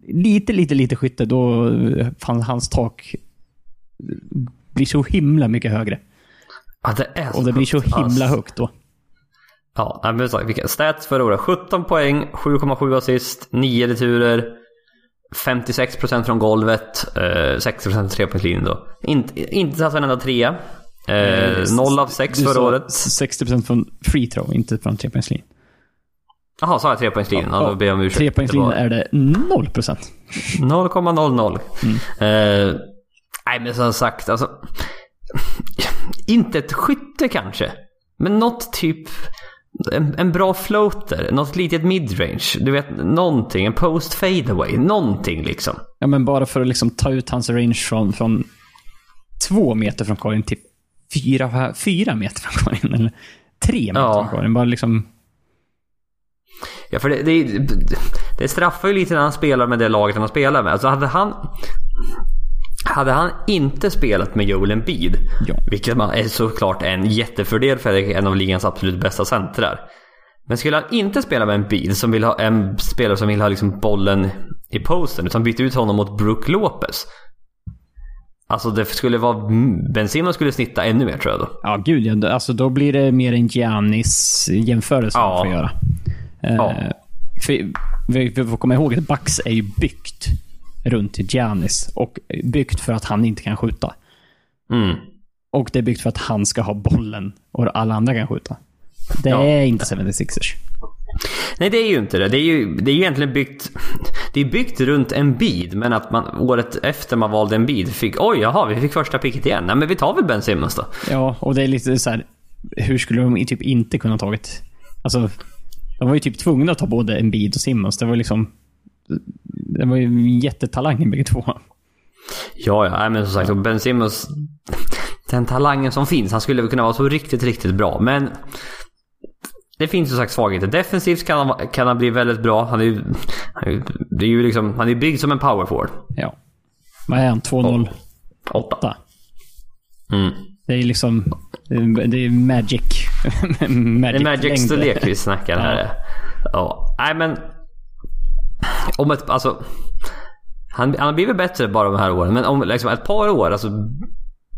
lite, lite, lite skytte, då eh, fan, hans tak blir så himla mycket högre. Ja, det är så Och det blir så högt. himla Alltså, högt då. Ja, men så, vilka stats förra året. 17 poäng, 7,7 assist, 9 returer, 56% från golvet, eh, 60% trepoängslinjen då. Inte, inte satt en enda trea. Eh, 0 av 6 Du förra året. 60% från free throw, inte från trepoängslinjen. Jaha, sa jag trepoängslinjen? Ja, då ber jag om ursäkt. Trepoängslinjen är det 0%. 0,00. Mm. Eh, nej, men som sagt, alltså. Inte ett skytte kanske. Men något typ... En, en bra floater, något litet midrange. Du vet, någonting. En post fadeaway. Någonting liksom. Ja, men bara för att liksom ta ut hans range från, från två meter från korgen till fyra, fyra meter från korgen. Eller tre meter Ja. från korgen. Bara liksom... Ja, för det, det, det straffar ju lite när han spelar med det laget han spelar med. Alltså hade han... Hade han inte spelat med Joel Embiid, Ja. vilket man är såklart en jättefördel för en av ligans absolut bästa centrar. Men skulle han inte spela med Embiid, som vill ha en spelare som vill ha liksom bollen i posten, utan byta ut honom mot Brook Lopez. Alltså det skulle vara... Ben Simmons skulle snitta ännu mer tror jag då. Ja, gud ja. Alltså då blir det mer en Giannis-jämförelse Ja. man får göra. Eh, Ja. För vi, vi får komma ihåg att Bucks är ju byggt runt Giannis. Och byggt för att han inte kan skjuta. Mm. Och det är byggt för att han ska ha bollen och alla andra kan skjuta. Det Ja. är inte 76ers. Nej, det är ju inte det. Det är ju, det är ju egentligen byggt... Det är byggt runt en bid, men att man året efter man valde en bid fick... Oj, jaha, vi fick första picket igen. Nej, men vi tar väl Ben Simmons då. Ja, och det är lite så här. Hur skulle de typ inte kunna tagit... Alltså, de var ju typ tvungna att ta både Embiid och Simmons. Det var liksom... Det var ju jättetalanger bägge två. Ja, ja, men som sagt, och Ben Simmons... Den talangen som finns, han skulle väl kunna vara så riktigt, riktigt bra, men... det finns som sagt svagheter. Defensivt kan han, kan han bli väldigt bra. Han är ju, han är, det är ju liksom, han är byggd som en power forward. Ja. Vad är han? 2-0? Åtta. 8. Mm. Det är liksom... Det är magic. Det magic är Magic längd. storlek vi snackar här. Ja. Nej men... Om ett, alltså... Han, han har blivit bättre bara de här åren. Men om liksom ett par år, alltså...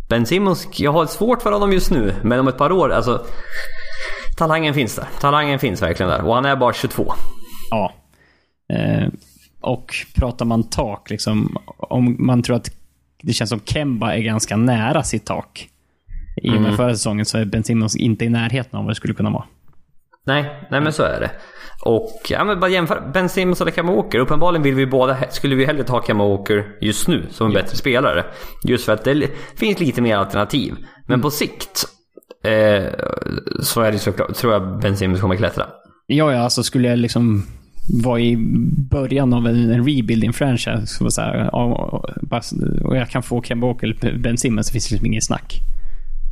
Ben Simmons, jag har svårt för honom just nu. Men om ett par år, alltså... Talangen finns där. Talangen finns verkligen där. Och han är bara 22. Ja. Eh, och pratar man tak, liksom, om man tror att det känns som Kemba är ganska nära sitt tak. I och med förra säsongen så är Ben Simmons inte i närheten av vad det skulle kunna vara. Nej, nej men så är det. Och ja, men bara jämför Ben Simmons eller Kemba Walker. Uppenbarligen vill vi båda, skulle vi hellre ta Kemba Walker just nu som en bättre spelare. Just för att det finns lite mer alternativ. Men på sikt eh, så är det såklart, tror jag Ben Simmons kommer klättra. Ja, ja, alltså skulle jag liksom vara i början av en, en rebuilding franchise så var så här, ja, och, och jag kan få Kemba Walker eller Ben Simmons så finns det liksom ingen snack.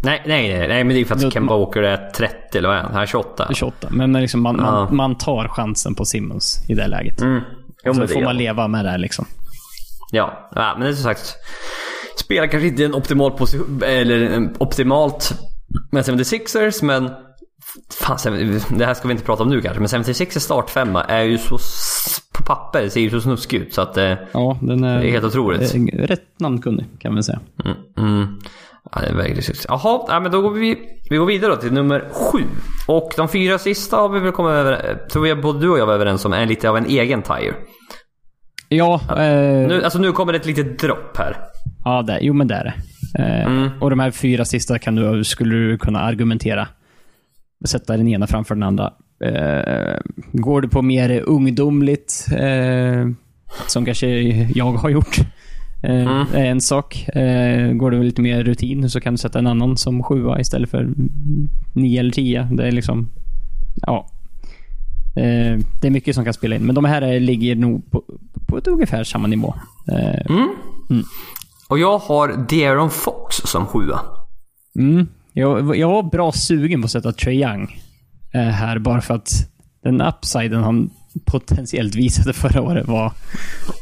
Nej, nej, nej, men det är för att Kemba Walker är 30 eller vad är han? Han är 28. 28. Men liksom man, Ja. man, man tar chansen på Simmons i det läget. Mm. Jo, så det får man man. leva med det liksom. Ja, ja, men det är som sagt. Spelar kanske inte en optimal position, eller en optimalt med 76ers, men Fan, det här ska vi inte prata om nu kanske, men 76ers startfemma är ju så... På papper ser ju så snuskig ut så att... eh, Ja, den är, Det är helt otroligt. eh, Rätt namnkunnig kan man säga. Mm, mm. Ja, det är verkligen succé. Jaha, ja, men då går vi, vi går vidare då till nummer sju. Och de fyra sista har vi väl kommit över, tror jag både du och jag var överens om, är lite av en egen tire. Ja, eh, Nu, alltså nu kommer det ett litet dropp här. ja det, jo men det är det. Eh, Mm. Och de här fyra sista kan du, skulle du kunna argumentera. Sätta den ena framför den andra. Eh, går du på mer ungdomligt, eh, som kanske jag har gjort, eh, Mm. är en sak. Eh, går du lite mer rutin så kan du sätta en annan som sjua istället för nio eller tio. Det är liksom, ja. Eh, det är mycket som kan spela in, men de här är, ligger nog på, på ett ungefär samma nivå. Eh, Och jag har De'Aaron Fox som sjua. Mm. Jag, jag var bra sugen på att sätta Trae Young eh, här bara för att den upsiden han potentiellt visade förra året var,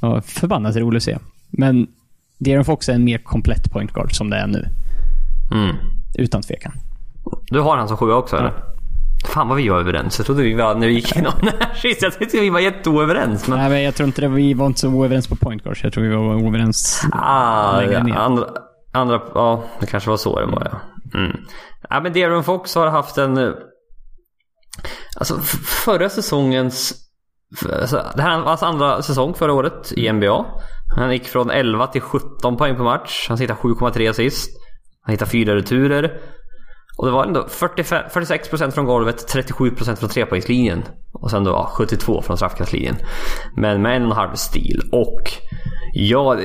var förbannat rolig att se. Men De'Aaron Fox är en mer komplett point guard som det är nu. Mm. Utan tvekan. Du har han som sjua också eller? Fan vad vi var överens. Jag trodde vi var, när vi gick igenom den här sist, jag tyckte vi var jätteoöverens. Men... Nej, men jag tror inte det. Vi var inte så oöverens på point guards. Jag tror vi var oöverens. Ah, längre ner. ja, andra, andra, ja, det kanske var så det var ja. Mm. Ja men De'Aaron Fox har haft en... eh, Alltså förra säsongens... Alltså, det här var hans andra säsong förra året i NBA. Han gick från 11 till 17 poäng per match. Han hittade 7,3 assist. Han hittade fyra returer. Och det var ändå 45, 46% från golvet, 37% från trepoängslinjen. Och sen då ja, 72 från straffkastlinjen. Men med en och en halv stil. Och ja,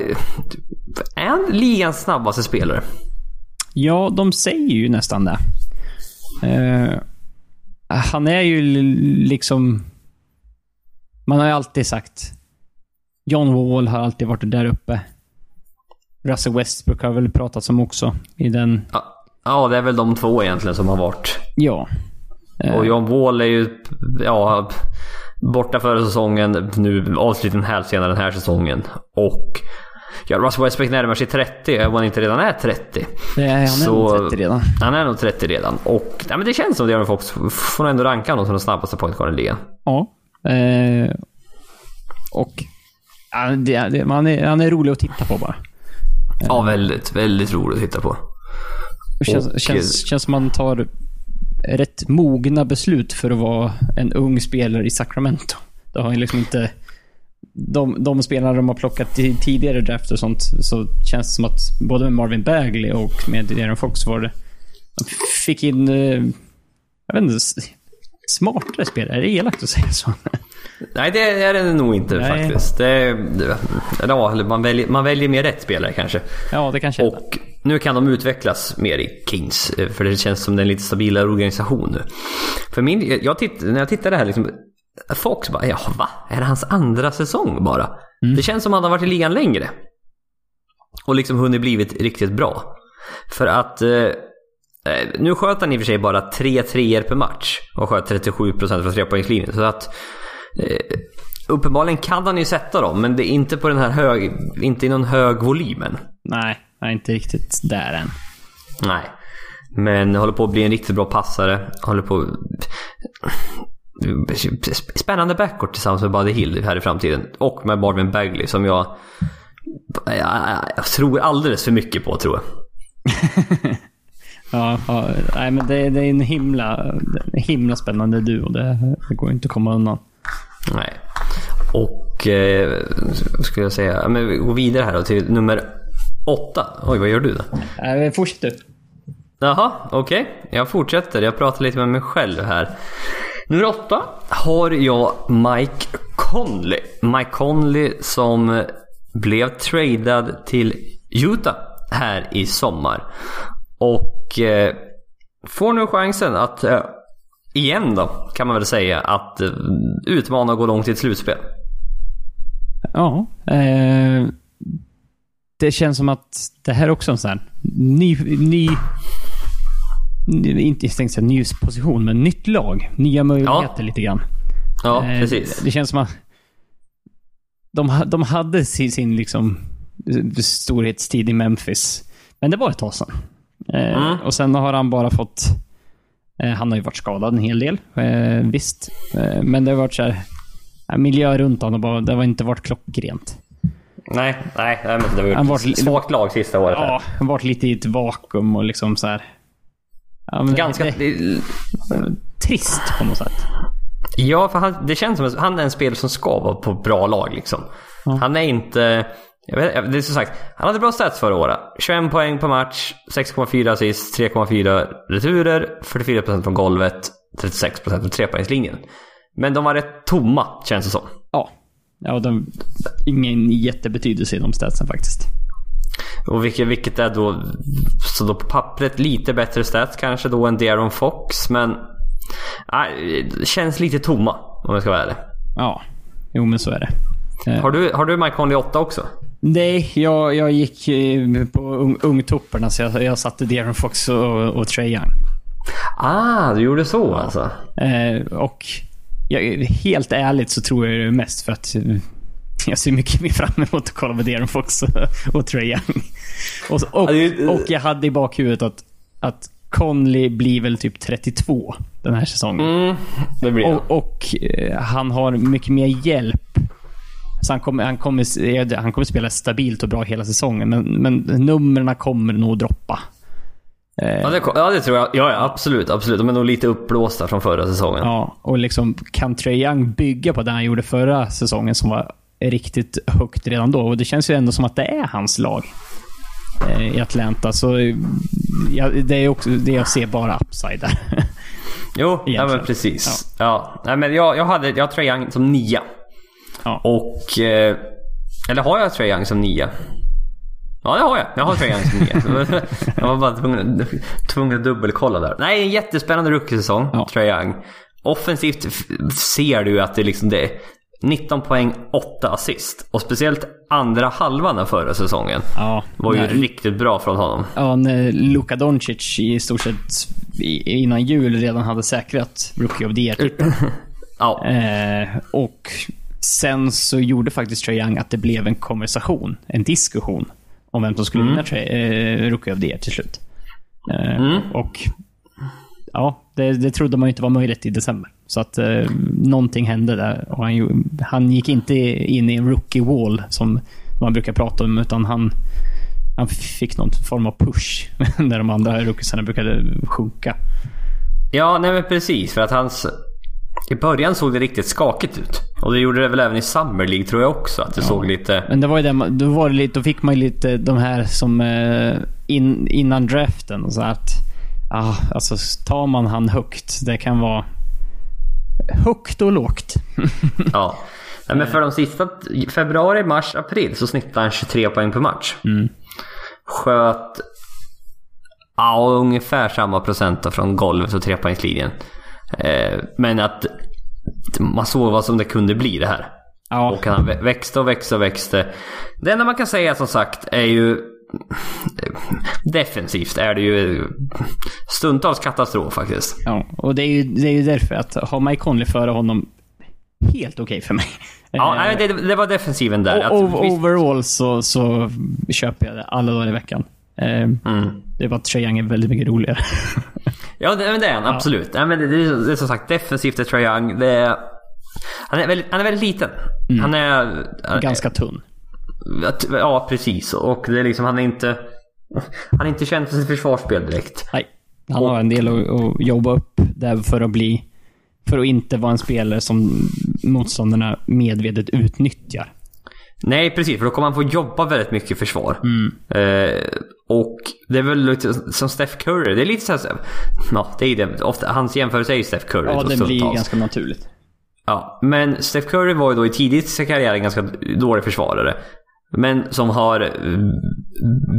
är han ligans snabbaste spelare? Ja, de säger ju nästan det. Eh, han är ju liksom... Man har ju alltid sagt... John Wall har alltid varit där uppe. Russell Westbrook har väl pratats om också i den... Ja, Ja, det är väl de två egentligen som har varit. Ja. Eh, Och John Wall är ju ja, borta förra säsongen. Nu avslutad en halv senare den här säsongen. Och ja, Russell Westbrook närmar sig 30, om han inte redan är 30. det är, han är så- nog 30 redan. Han är nog 30 redan. Och ja, men det känns som det. Fox får ändå ranka honom som den snabbaste pointguarden i ligan. Ja. Eh, och... Ja, det, det, man är, han är rolig att titta på bara. Ja, väldigt, väldigt roligt att titta på. Det känns, Och- känns, känns som man tar rätt mogna beslut för att vara en ung spelare i Sacramento. Det har liksom inte... De, de spelarna de har plockat i tidigare draft och sånt, så känns det som att både med Marvin Bagley och med De'Aaron Fox var det... De fick in... eh, Jag vet inte... Smartare spelare. Är det elakt att säga så? Nej, det är det nog inte Nej. faktiskt. Det, det, ja, man, väljer, man väljer mer rätt spelare kanske. Ja, det kanske är. Och nu kan de utvecklas mer i Kings. eh, För det känns som det är en lite stabilare organisation nu. För min, jag titt, när jag tittade här liksom. Fox bara, ja va? Är det hans andra säsong bara? Det känns som att han har varit i ligan längre. Och liksom hunnit blivit riktigt bra. För att... Eh, Eh, nu sköt han i och för sig bara tre treor per match och sköt 37% från trepoängslinjen. Så att eh, uppenbarligen kan han ju sätta dem, men det är inte på den här hög, inte i någon hög volymen. Nej, jag är inte riktigt där än. Nej. Men håller på att bli en riktigt bra passare. Håller på... Spännande backcourt tillsammans med Buddy Hill här i framtiden. Och med Marvin Bagley som jag... Jag, jag tror alldeles för mycket på tror jag. ja, ja, nej men det, det är en himla, himla spännande duo. Det, det går inte att komma undan. Nej. Och... Eh, skulle jag säga... Men vi går vidare här då till nummer åtta. Oj, vad gör du då? Äh, fortsätt du. Jaha, okej. Okay. Jag fortsätter. Jag pratar lite med mig själv här. Nummer åtta har jag Mike Conley. Mike Conley som blev tradad till Utah här i sommar. Och eh, får nu chansen att, eh, igen då, kan man väl säga, att eh, utmana och gå långt i ett slutspel. Ja. Eh, det känns som att det här är också en sån här ny, ny inte tänkte säga ny position, men nytt lag. Nya möjligheter ja. lite grann. Ja, eh, precis. Det känns som att de, de hade sin, sin liksom storhetstid i Memphis. Men det var ett tag sedan. Eh, mm. Och sen har han bara fått... Eh, han har ju varit skadad en hel del, eh, visst. Men det har varit så här... Miljö runt honom, bara, det har inte varit klockrent. Nej, nej, nej men det har varit ett svagt lag sista året. Ja, han varit lite i ett vakuum och liksom så här. Ja, Ganska... Det, trist på något sätt. Ja, för han, det känns som att han är en spelare som ska vara på bra lag liksom. Ja. Han är inte... Vet, det är som sagt, han hade bra stats förra året. 21 poäng på match, 6,4 assist, 3,4 returer, 44% från golvet, 36% från trepoängslinjen. Men de var rätt tomma, känns det som. Ja. Ja, de, ingen jättebetydelse i de statsen faktiskt. Och vilket, vilket är då, så då på pappret lite bättre stats kanske då än Darren Fox. Men nej, det känns lite tomma om jag ska vara ärlig. Ja, jo men så är det. Eh. Har du, har du Mike Conley 8 också? Nej, jag, jag gick eh, på ungtopparna un så jag, jag satte Darren Fox och, och Trae Young. Ah, du gjorde så alltså? Eh, och jag, helt ärligt så tror jag det mest för att jag ser mycket mer fram emot att kolla på Darren Fox och Trae Young. Och, och, och, jag hade i bakhuvudet att, att Conley blir väl typ 32 den här säsongen. Mm, och, och eh, han har mycket mer hjälp. Så han kommer, han, kommer, han kommer spela stabilt och bra hela säsongen, men, men numren kommer nog droppa. Ja det, ja, det tror jag. Ja, ja, absolut. absolut. De är nog lite uppblåsta från förra säsongen. Ja, och liksom kan Trae Young bygga på det han gjorde förra säsongen som var riktigt högt redan då. Och det känns ju ändå som att det är hans lag eh, i Atlanta. Så ja, det är också det jag ser bara upside där. jo, ja, men precis. Ja. ja. Men jag, jag hade jag Trae Young som nia. Ja. Och... Eh, eller har jag Trae Young som nia? Ja, det har jag. Jag har som nia. jag var bara tvungen, tvungen att dubbelkolla där. Nej, en jättespännande rookie-säsong, ja. Young. Offensivt ser du att det liksom det 19 poäng, 8 assist. Och speciellt andra halvan av förra säsongen ja, var ju nej. riktigt bra från honom. Ja, när Luka Doncic i stort sett innan jul redan hade säkrat Rookie of the Year-titeln. ja. Eh, och sen så gjorde faktiskt Trae Young att det blev en konversation, en diskussion om vem som skulle mm. vinna eh, Rookie of the Year till slut. Eh, mm. Och ja, det, det trodde man ju inte var möjligt i december. Så att eh, någonting hände där. Och han, han gick inte in i en rookie wall som man brukar prata om, utan han, han fick någon form av push när de andra rookiesarna brukade sjunka. Ja, nej men precis. För att hans... I början såg det riktigt skakigt ut. Och det gjorde det väl även i Summer League tror jag också. Att det ja. såg lite... Men det var ju det, då, var det lite, då fick man ju lite de här som eh, in, innan draften. Och så att, ah, alltså tar man han högt, det kan vara högt och lågt. ja. Men för de sista, februari, mars, april så snittade han 23 poäng per match. Mm. Sköt ja, ungefär samma procent från golvet och trepoängslinjen. Eh, men att man såg vad som det kunde bli det här. Ja. Och han växte och växte och växte. Det enda man kan säga som sagt är ju defensivt är det ju stundtals katastrof faktiskt. Ja, och det är ju, det är ju därför att ha Mike Conley före honom, helt okej för mig. Ja, Eh, nej, det, det var defensiven där. Att, o- visst- overall så, så köper jag det alla dagar i veckan. Eh, Mm. Det bara att Trae Young är väldigt mycket roligare. Ja, det, men det är han absolut. Nej, men det, är, det är som sagt defensivt är Trae Young. Det är, han, är väldigt, han är väldigt liten. Han är... Ganska tunn. Ja, precis. Och det är liksom, han är inte... Han är inte känd för sitt försvarsspel direkt. Nej, han har en del att, att jobba upp där för att bli... För att inte vara en spelare som motståndarna medvetet utnyttjar. Nej, precis. För då kommer han få jobba väldigt mycket i försvar. Eh, och det är väl lite som Steph Curry. Det är lite så här... Ja, det är det. Ofta, hans jämförelse är ju Steph Curry. Ja, det blir ganska naturligt. Ja, men Steph Curry var ju då i tidigt i sin karriär en ganska dålig försvarare. Men som har eh,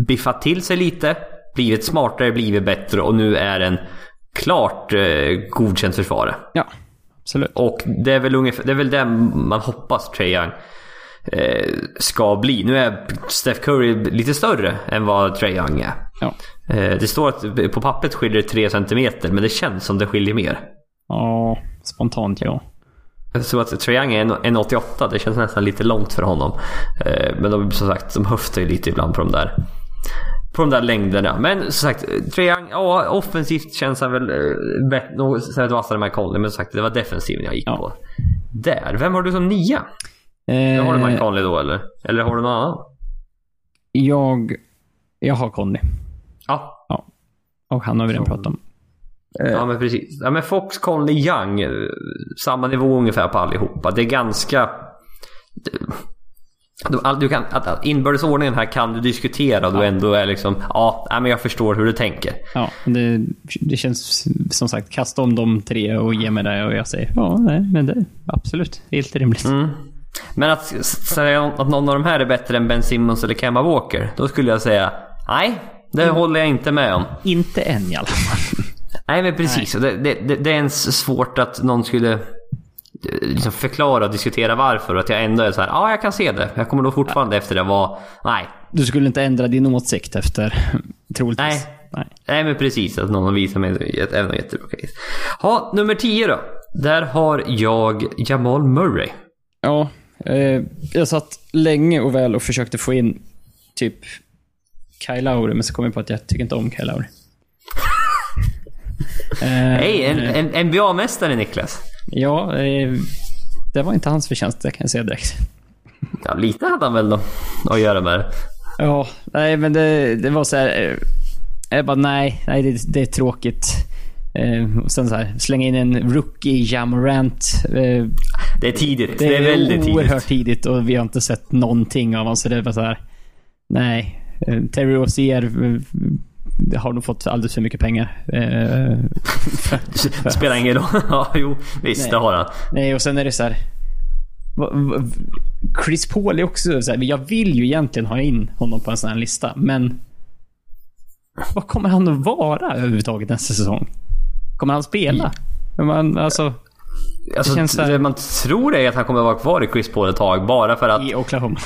biffat till sig lite, blivit smartare, blivit bättre och nu är en klart eh, godkänd försvarare. Ja, absolut. Och det är väl ungefär, det är väl det man hoppas Trae Young eh, ska bli. Nu är Steph Curry lite större än vad Trae Young är. Ja. Eh, det står att på pappret skiljer det 3 cm, men det känns som det skiljer mer. Ja, spontant ja. Tror att Trae Young är en- 1,88. Det känns nästan lite långt för honom. Eh, Men de, som sagt, de höftar ju lite ibland på de där på de där längderna. Men som sagt, Young, ja offensivt känns han väl eh, bättre, något vassare än Mike Conley. Men som sagt, det var defensiven jag gick Ja. på. Där, vem har du som nia? Eh, Har du Mike Conley då eller? Eller har du någon annan? jag, jag har Conny. Ja, Och han har vi redan pratat om. ja men precis. Ja, men Fox, Conley, Young. eh, Samma nivå ungefär på allihopa. Det är ganska... Du, kan, inbördesordningen här kan du diskutera och du ändå är liksom, ja, men jag förstår hur du tänker. Ja, det, det känns som sagt, kasta om de tre och ge mig det och jag säger ja, nej, men det absolut helt rimligt. Mm. Men att säga att någon av de här är bättre än Ben Simmons eller Kemba Walker, då skulle jag säga nej, det håller jag inte med om. Inte än i alla fall. Nej men precis, och Det, det, det, är ens svårt att någon skulle eh, liksom förklara och diskutera varför och att jag ändå är så här, ja jag kan se det. Jag kommer nog fortfarande efter det vara, nej. Du skulle inte ändra din åsikt efter, troligtvis. Nej. nej. Nej men precis, att någon visar mig ett- även en jättebra case. Ja, nummer 10 då. Där har jag Jamal Murray. Ja, jag satt länge och väl och försökte få in typ Kyle Lowry, men så kom jag på att jag tycker inte om Kyle Lowry. Eh, Hej, en, en NBA-mästare Niklas. Ja, eh, det var inte hans förtjänst, det kan jag säga direkt. Ja, lite hade han väl då att göra med det. Ja, nej men det, det var så här. eh, Jag bara nej, nej det, det är tråkigt. Eh, och sen så här, slänga in en rookie Jamorant. Eh, Det är tidigt. det, Det är väldigt oerhört tidigt. tidigt och vi har inte sett någonting av honom. Så det är bara så här. Nej. Eh, Terry Rozier eh, har nog fått alldeles för mycket pengar. Eh, för- Spelar ingen roll. Ja, jo, visst Nej. det har han. Nej, och sen är det så här. Chris Paul är också så här, Jag vill ju egentligen ha in honom på en sån här lista, men... Vad kommer han att vara överhuvudtaget nästa säsong? Kommer han spela? Men Man, alltså, Alltså, det man tror är att han kommer vara kvar i Chris Paul ett tag bara för att... i Oklahoma.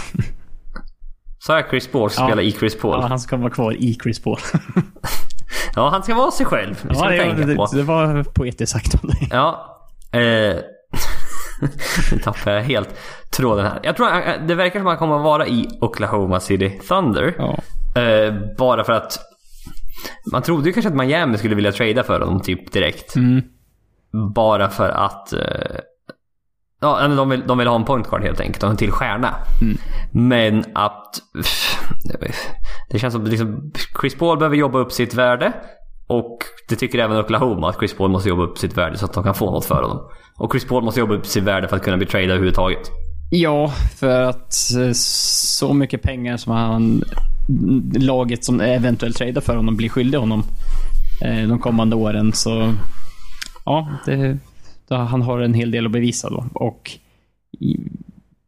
Sa jag Chris Paul ska Ja. spela i Chris Paul? Ja, Ja. han ska vara kvar i Chris Paul. han ska vara sig själv. Det ska Ja, det, tänka det, på. det var poetiskt sagt av dig. Ja. Eh, nu tappar jag helt tråden här. Jag tror att det verkar som att han kommer att vara i Oklahoma City Thunder. Ja. Eh, bara för att man trodde ju kanske att Miami skulle vilja trada för honom typ direkt. Mm. Bara för att eh, Ja, de vill, de vill ha en point guard helt enkelt och en till stjärna. Men att... Det känns som liksom, Chris Paul behöver jobba upp sitt värde. Och det tycker även Oklahoma att Chris Paul måste jobba upp sitt värde så att de kan få något för honom. Och Chris Paul måste jobba upp sitt värde för att kunna bli tradad överhuvudtaget. Ja, för att eh, så mycket pengar som han laget som eventuellt tradar för honom blir skyldig honom eh, de kommande åren så ja, det, då han har en hel del att bevisa då. Och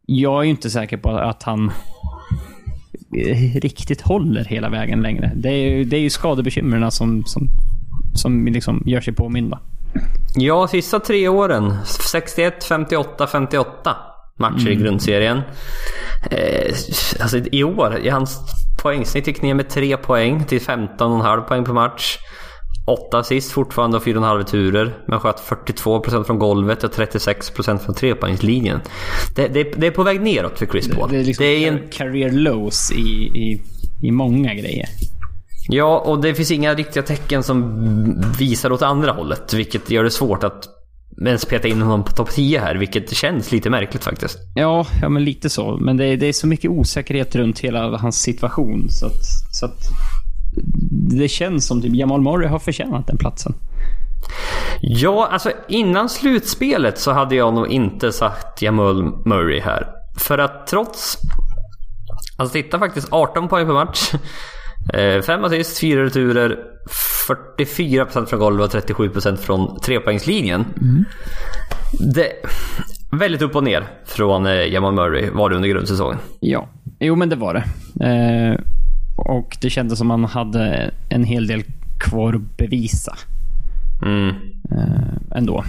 jag är ju inte säker på att han riktigt håller hela vägen längre. Det är ju, det är ju skadebekymren som, som, som liksom gör sig påminda. Ja, sista tre åren. 61, 58, 58 matcher i grundserien. Eh, alltså i år, hans Poängsnitt gick ner med 3 poäng till 15,5 poäng per match. 8 assist fortfarande och 4,5 turer. Men sköt 42% från golvet och 36% från trepoängslinjen. Det, det, det är på väg neråt för Chris Paul. Det är liksom det är en, career lows i, i, i många grejer. ja, och det finns inga riktiga tecken som visar åt andra hållet. Vilket gör det svårt att ens peta in honom på topp 10 här. Vilket känns lite märkligt faktiskt. Ja, ja men lite så. Men det, är- det är så mycket osäkerhet runt hela hans situation. Så att, så att det känns som typ Jamal Murray har förtjänat den platsen. Ja, alltså innan slutspelet så hade jag nog inte sagt Jamal Murray här. För att trots... Alltså titta faktiskt 18 poäng per match. 5 assist, 4 returer, 44% från golvet och 37% från trepoängslinjen. Det... Väldigt upp och ner från eh, Jamal Murray var det under grundsäsongen. Ja, jo men det var det. Eh, och det kändes som han hade en hel del kvar att bevisa Mm. eh, ändå.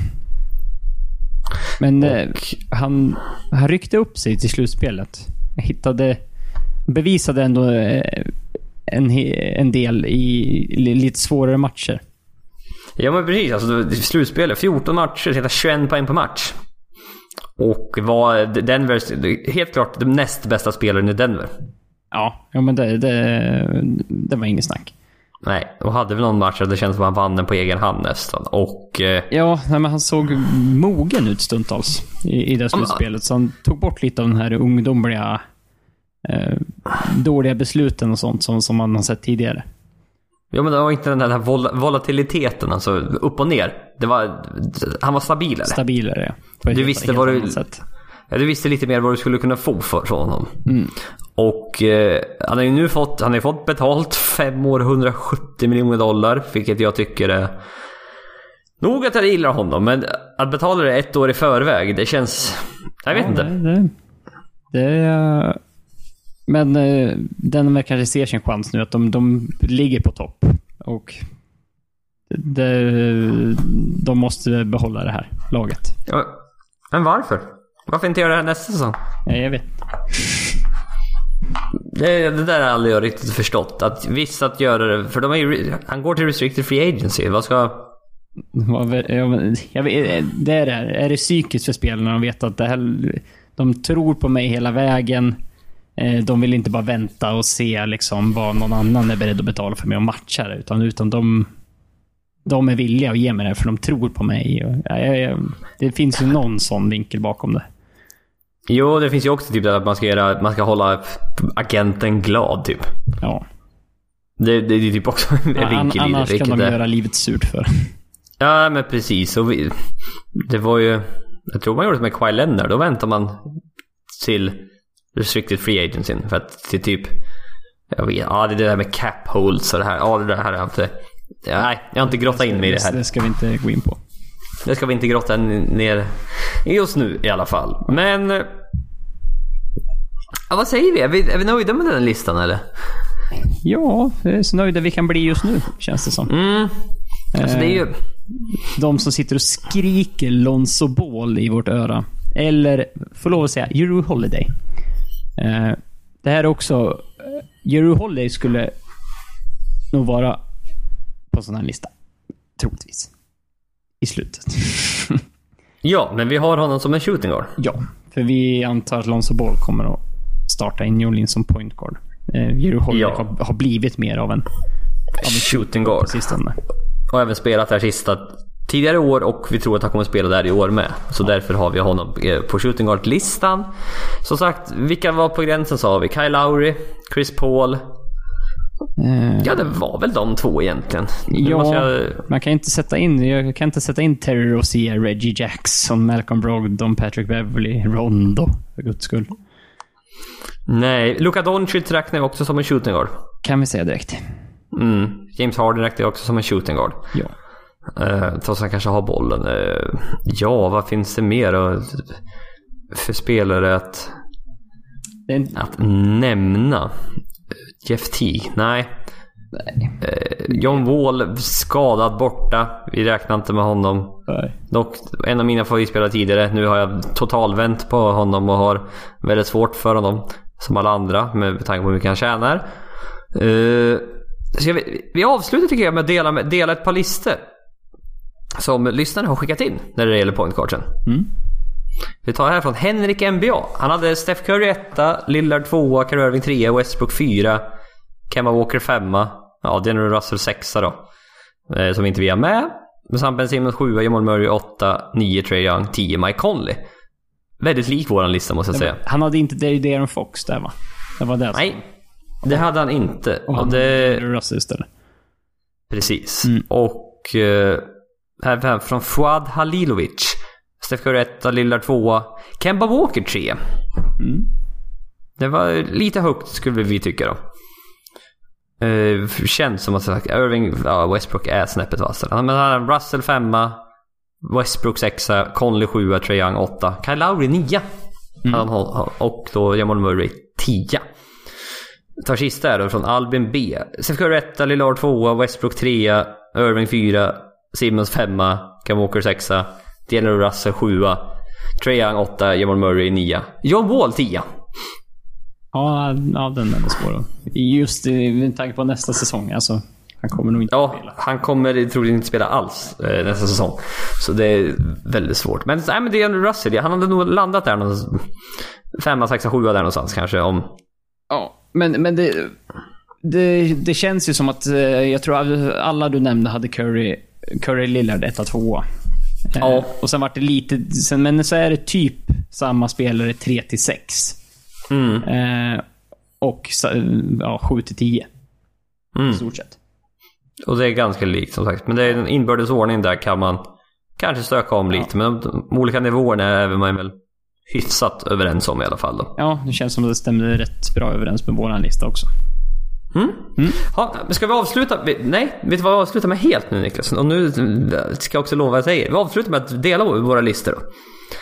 Men eh, han, han ryckte upp sig till slutspelet. Hittade, bevisade ändå eh, en, en del i li- lite svårare matcher. Ja men precis, alltså slutspelet. 14 matcher, hela 21 poäng per match. Och var Denver, helt klart den näst bästa spelaren i Denver. Ja, ja men det, det, det var inget snack. Nej, och hade vi någon match där det kändes som att han vann den på egen hand nästan. Och... Eh, Ja, nej, men han såg mogen ut stundtals i, i det slutspelet. Så han tog bort lite av den här ungdomliga eh, dåliga besluten och sånt som, som man har sett tidigare. ja men det var inte den här vol volatiliteten, alltså upp och ner. Det var... Han var stabilare. Stabilare, ja. Du visste vad du- du visste lite mer vad du skulle kunna få för från honom. Mm. Och eh, han har ju nu fått, han har fått betalt fem år 170 miljoner dollar. Vilket jag tycker är... Nog att jag gillar honom, men att betala det ett år i förväg, det känns... Jag vet Ja, inte. Det, det, det, är- men eh, den kanske ser sin chans nu att de, de ligger på topp. Och det, de måste behålla det här laget. Ja, men varför? Varför inte göra det här nästa säsong? Ja, jag vet. Det, det där har aldrig jag riktigt förstått. Att visst att göra det, för de är ju, han går till restricted free agency. Vad ska... Jag vet, det är det. här. Är det psykiskt för spelarna att veta att det här, de tror på mig hela vägen. Eh, De vill inte bara vänta och se liksom vad någon annan är beredd att betala för mig och matcha det. Utan, utan de, de är villiga att ge mig det för de tror på mig. Det finns ju någon sån vinkel bakom det. Jo, det finns ju också typ det att man ska, göra, man ska hålla agenten glad typ. Ja. Det, det är typ också en An, vinkel i det. annars kan de är- göra livet surt för. Ja, men precis. Och vi, det var ju... Jag tror man gjorde det med Kawhi Leonard. Då väntar man till restricted free agency för att till typ... Jag vet, ja, det är det där med cap holds och det här. Ja, det där har jag inte... Ja, nej, jag har inte grottat in mig i det här. Det ska vi inte gå in på. Det ska vi inte grotta ner just nu i alla fall. Men... eh, Ja, vad säger vi? Är, vi? är vi nöjda med den listan eller? Ja, är så nöjda vi kan bli just nu, känns det som. Mm. Alltså det är ju... de som sitter och skriker Lonzo Ball i vårt öra. Eller, får lov att säga, Euro Holiday. Eh, det här är också... Eh, Euro Holiday skulle nog vara på sån här lista. Troligtvis. I slutet. Ja, men vi har honom som en shooting guard. ja, för vi antar att Lonzo Ball kommer att starta i New Orleans som point guard. Eh, Euro Holiday Ja. har, har blivit mer av en Shooting guard. sistone. Och även spelat där sista tidigare år och vi tror att han kommer spela där i år med. Så därför har vi honom eh, på shooting guard-listan. Som sagt, vilka var på gränsen sa vi? Kyle Lowry, Chris Paul. Eh, Ja, det var väl de två egentligen. Ja, jag... man kan inte sätta in, jag kan inte sätta in Terry Rozier, Reggie Jackson, Malcolm Brogdon, Patrick Beverly, Rondo, för guds skull. Nej, Luka Doncic räknar vi också som en shooting guard. Kan vi säga direkt. Mm. James Harden räknar jag också som en shooting guard. Ja. Uh, trots att han kanske har bollen. Eh, ja, vad finns det mer för spelare att, Det är en, att nämna? Jeff T? Nej. Nej. Eh, John Wall skadad borta. Vi räknar inte med honom. Nej. Dock en av mina favoritspelare tidigare. Nu har jag totalvänt på honom och har väldigt svårt för honom. Som alla andra med tanke på hur mycket han tjänar. Uh, vi, vi avslutar tycker jag med att dela, med, dela ett par listor. Som lyssnarna har skickat in när det gäller pointcarden. Mm. Vi tar här från Henrik NBA. Han hade Steph Curry 1, Lillard 2, Kyrie Irving 3, Westbrook 4, Kemba Walker 5. Ja, det är nog Russell 6 då. Eh, som inte vi har med. Men sen Ben Simmons 7, Jamal Murray 8, 9 Trey Young, 10 Mike Conley. Väldigt lik våran lista måste jag säga. Han hade inte Darren Fox där va? Det var det. Nej, det hade han inte. Och han det... Russell istället. Precis. Mm. Och eh, här, från Fuad Halilovic. Steph Curry 1, Lillard 2, Kemba Walker 3. Mm. Det var lite högt skulle vi tycka då. Eh, känns som att sagt, Irving, ja, Westbrook är snäppet vassare. Men han har Russell 5, Westbrook 6, Conley 7, Trae Young 8, Kyle Lowry 9. Han har- och då Jamal Murray 10. Tar sista här då från Albin B. Steph Curry 1, Lillard 2, Westbrook 3, Irving 4, Simmons 5, Cam Walker 6, D'Angelo Russell 7, Trae Young 8, Jamal Murray 9. John Wall 10. Ja, ja, den är svår. Just i- med tanke på nästa säsong. Alltså, han kommer nog inte Ja, spela. han kommer troligen inte spela alls eh, nästa säsong. Så det är väldigt svårt. Men, nej, men det är Russell. Han hade nog landat där någonstans. Femma, sexa, sjua där någonstans kanske. Om... Ja, men, men det, det, det känns ju som att eh, jag tror alla du nämnde hade Curry, Curry Lillard 1 2 Ja. Och sen vart det lite, sen, men så är det typ samma spelare 3 till 6. Mm. Eh, och ja, 7 till 10 Mm. i stort sett. Och det är ganska likt som sagt. Men det är en inbördes ordning där kan man kanske stöka om lite. Men de, olika nivåerna är man väl hyfsat överens om i alla fall. Då. Ja, det känns som att det stämde rätt bra överens med våran lista också. Mm. Ja, men ska vi avsluta? Nej, vet du vad vi avslutar med helt nu Niklas? Och nu ska jag också lova jag säger. Vi avslutar med att dela våra listor då.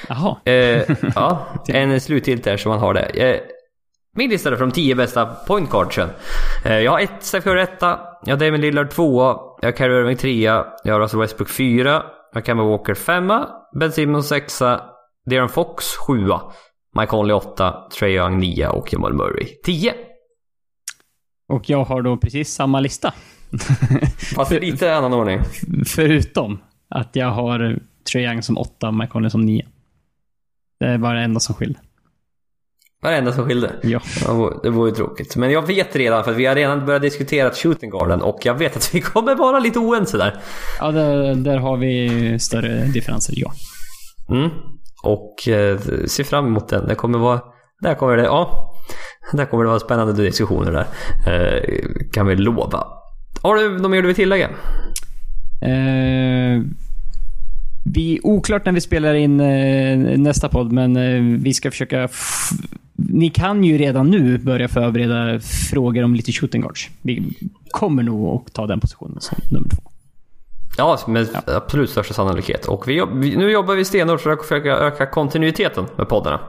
Jaha. Eh, ja, en sluttilt där så man har det. Eh, min lista är från 10 bästa point guardsen. Eh, jag har ett Steph Curry 1, jag har Damon Lillard 2, jag har Kyrie Irving 3, jag har Russell Westbrook 4, jag har Kemba Walker 5, Ben Simmons 6, De'Aaron Fox 7, Mike Conley 8, Trae Young 9 och Jamal Murray 10. Och jag har då precis samma lista. Fast i lite annan ordning. Förutom att jag har Trae Young som 8 och Mike Conley som 9. Det bara det enda som skiljer. Varenda som skilde. Ja. Det vore- Det ju tråkigt. Men jag vet redan, för att vi har redan börjat diskutera shooting guarden och jag vet att vi kommer vara lite oense där. Ja, där, där har vi större differenser, ja. Mm. Och eh, se fram emot den. Det kommer vara... Där kommer det... Ja. Där kommer det vara spännande diskussioner där. Eh, kan vi lova. Har du något mer du vill tillägga? Eh, vi, oklart när vi spelar in eh, nästa podd, men eh, vi ska försöka... F- ni kan ju redan nu börja förbereda frågor om lite shooting guards. Vi kommer nog att ta den positionen som nummer två. Ja, med absolut största sannolikhet. Och vi, vi, nu jobbar vi stenhårt för att försöka öka kontinuiteten med poddarna.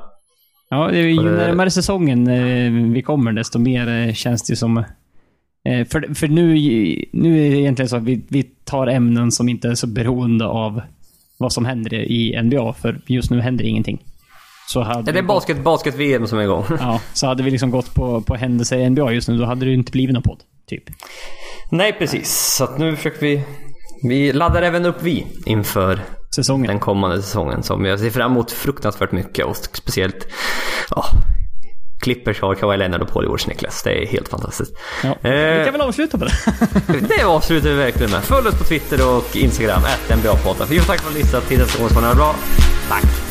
Ja, ju närmare säsongen eh, vi kommer, desto mer eh, känns det som... Eh, för för nu, nu är det egentligen så att vi, vi tar ämnen som inte är så beroende av vad som händer i NBA, för just nu händer ingenting. Så hade Ja, det är gått- basket, basket-VM som är igång. Ja, så hade vi liksom gått på, på händelser i NBA just nu, då hade det ju inte blivit någon podd. Typ. Nej, precis. Så nu försöker vi... Vi laddar även upp vi inför Säsongen. den kommande säsongen som jag ser fram emot fruktansvärt mycket och speciellt ja, Clippers har Kawhi Leonard och Paul George Niklas. Det är helt fantastiskt. Ja. Eh. Vi kan väl avsluta på det. Det avslutar vi verkligen med. Följ oss på Twitter och Instagram, att NBA-podden. Vi får tacka för att ni har lyssnat. Tills nästa gång ska ni ha det bra. Tack!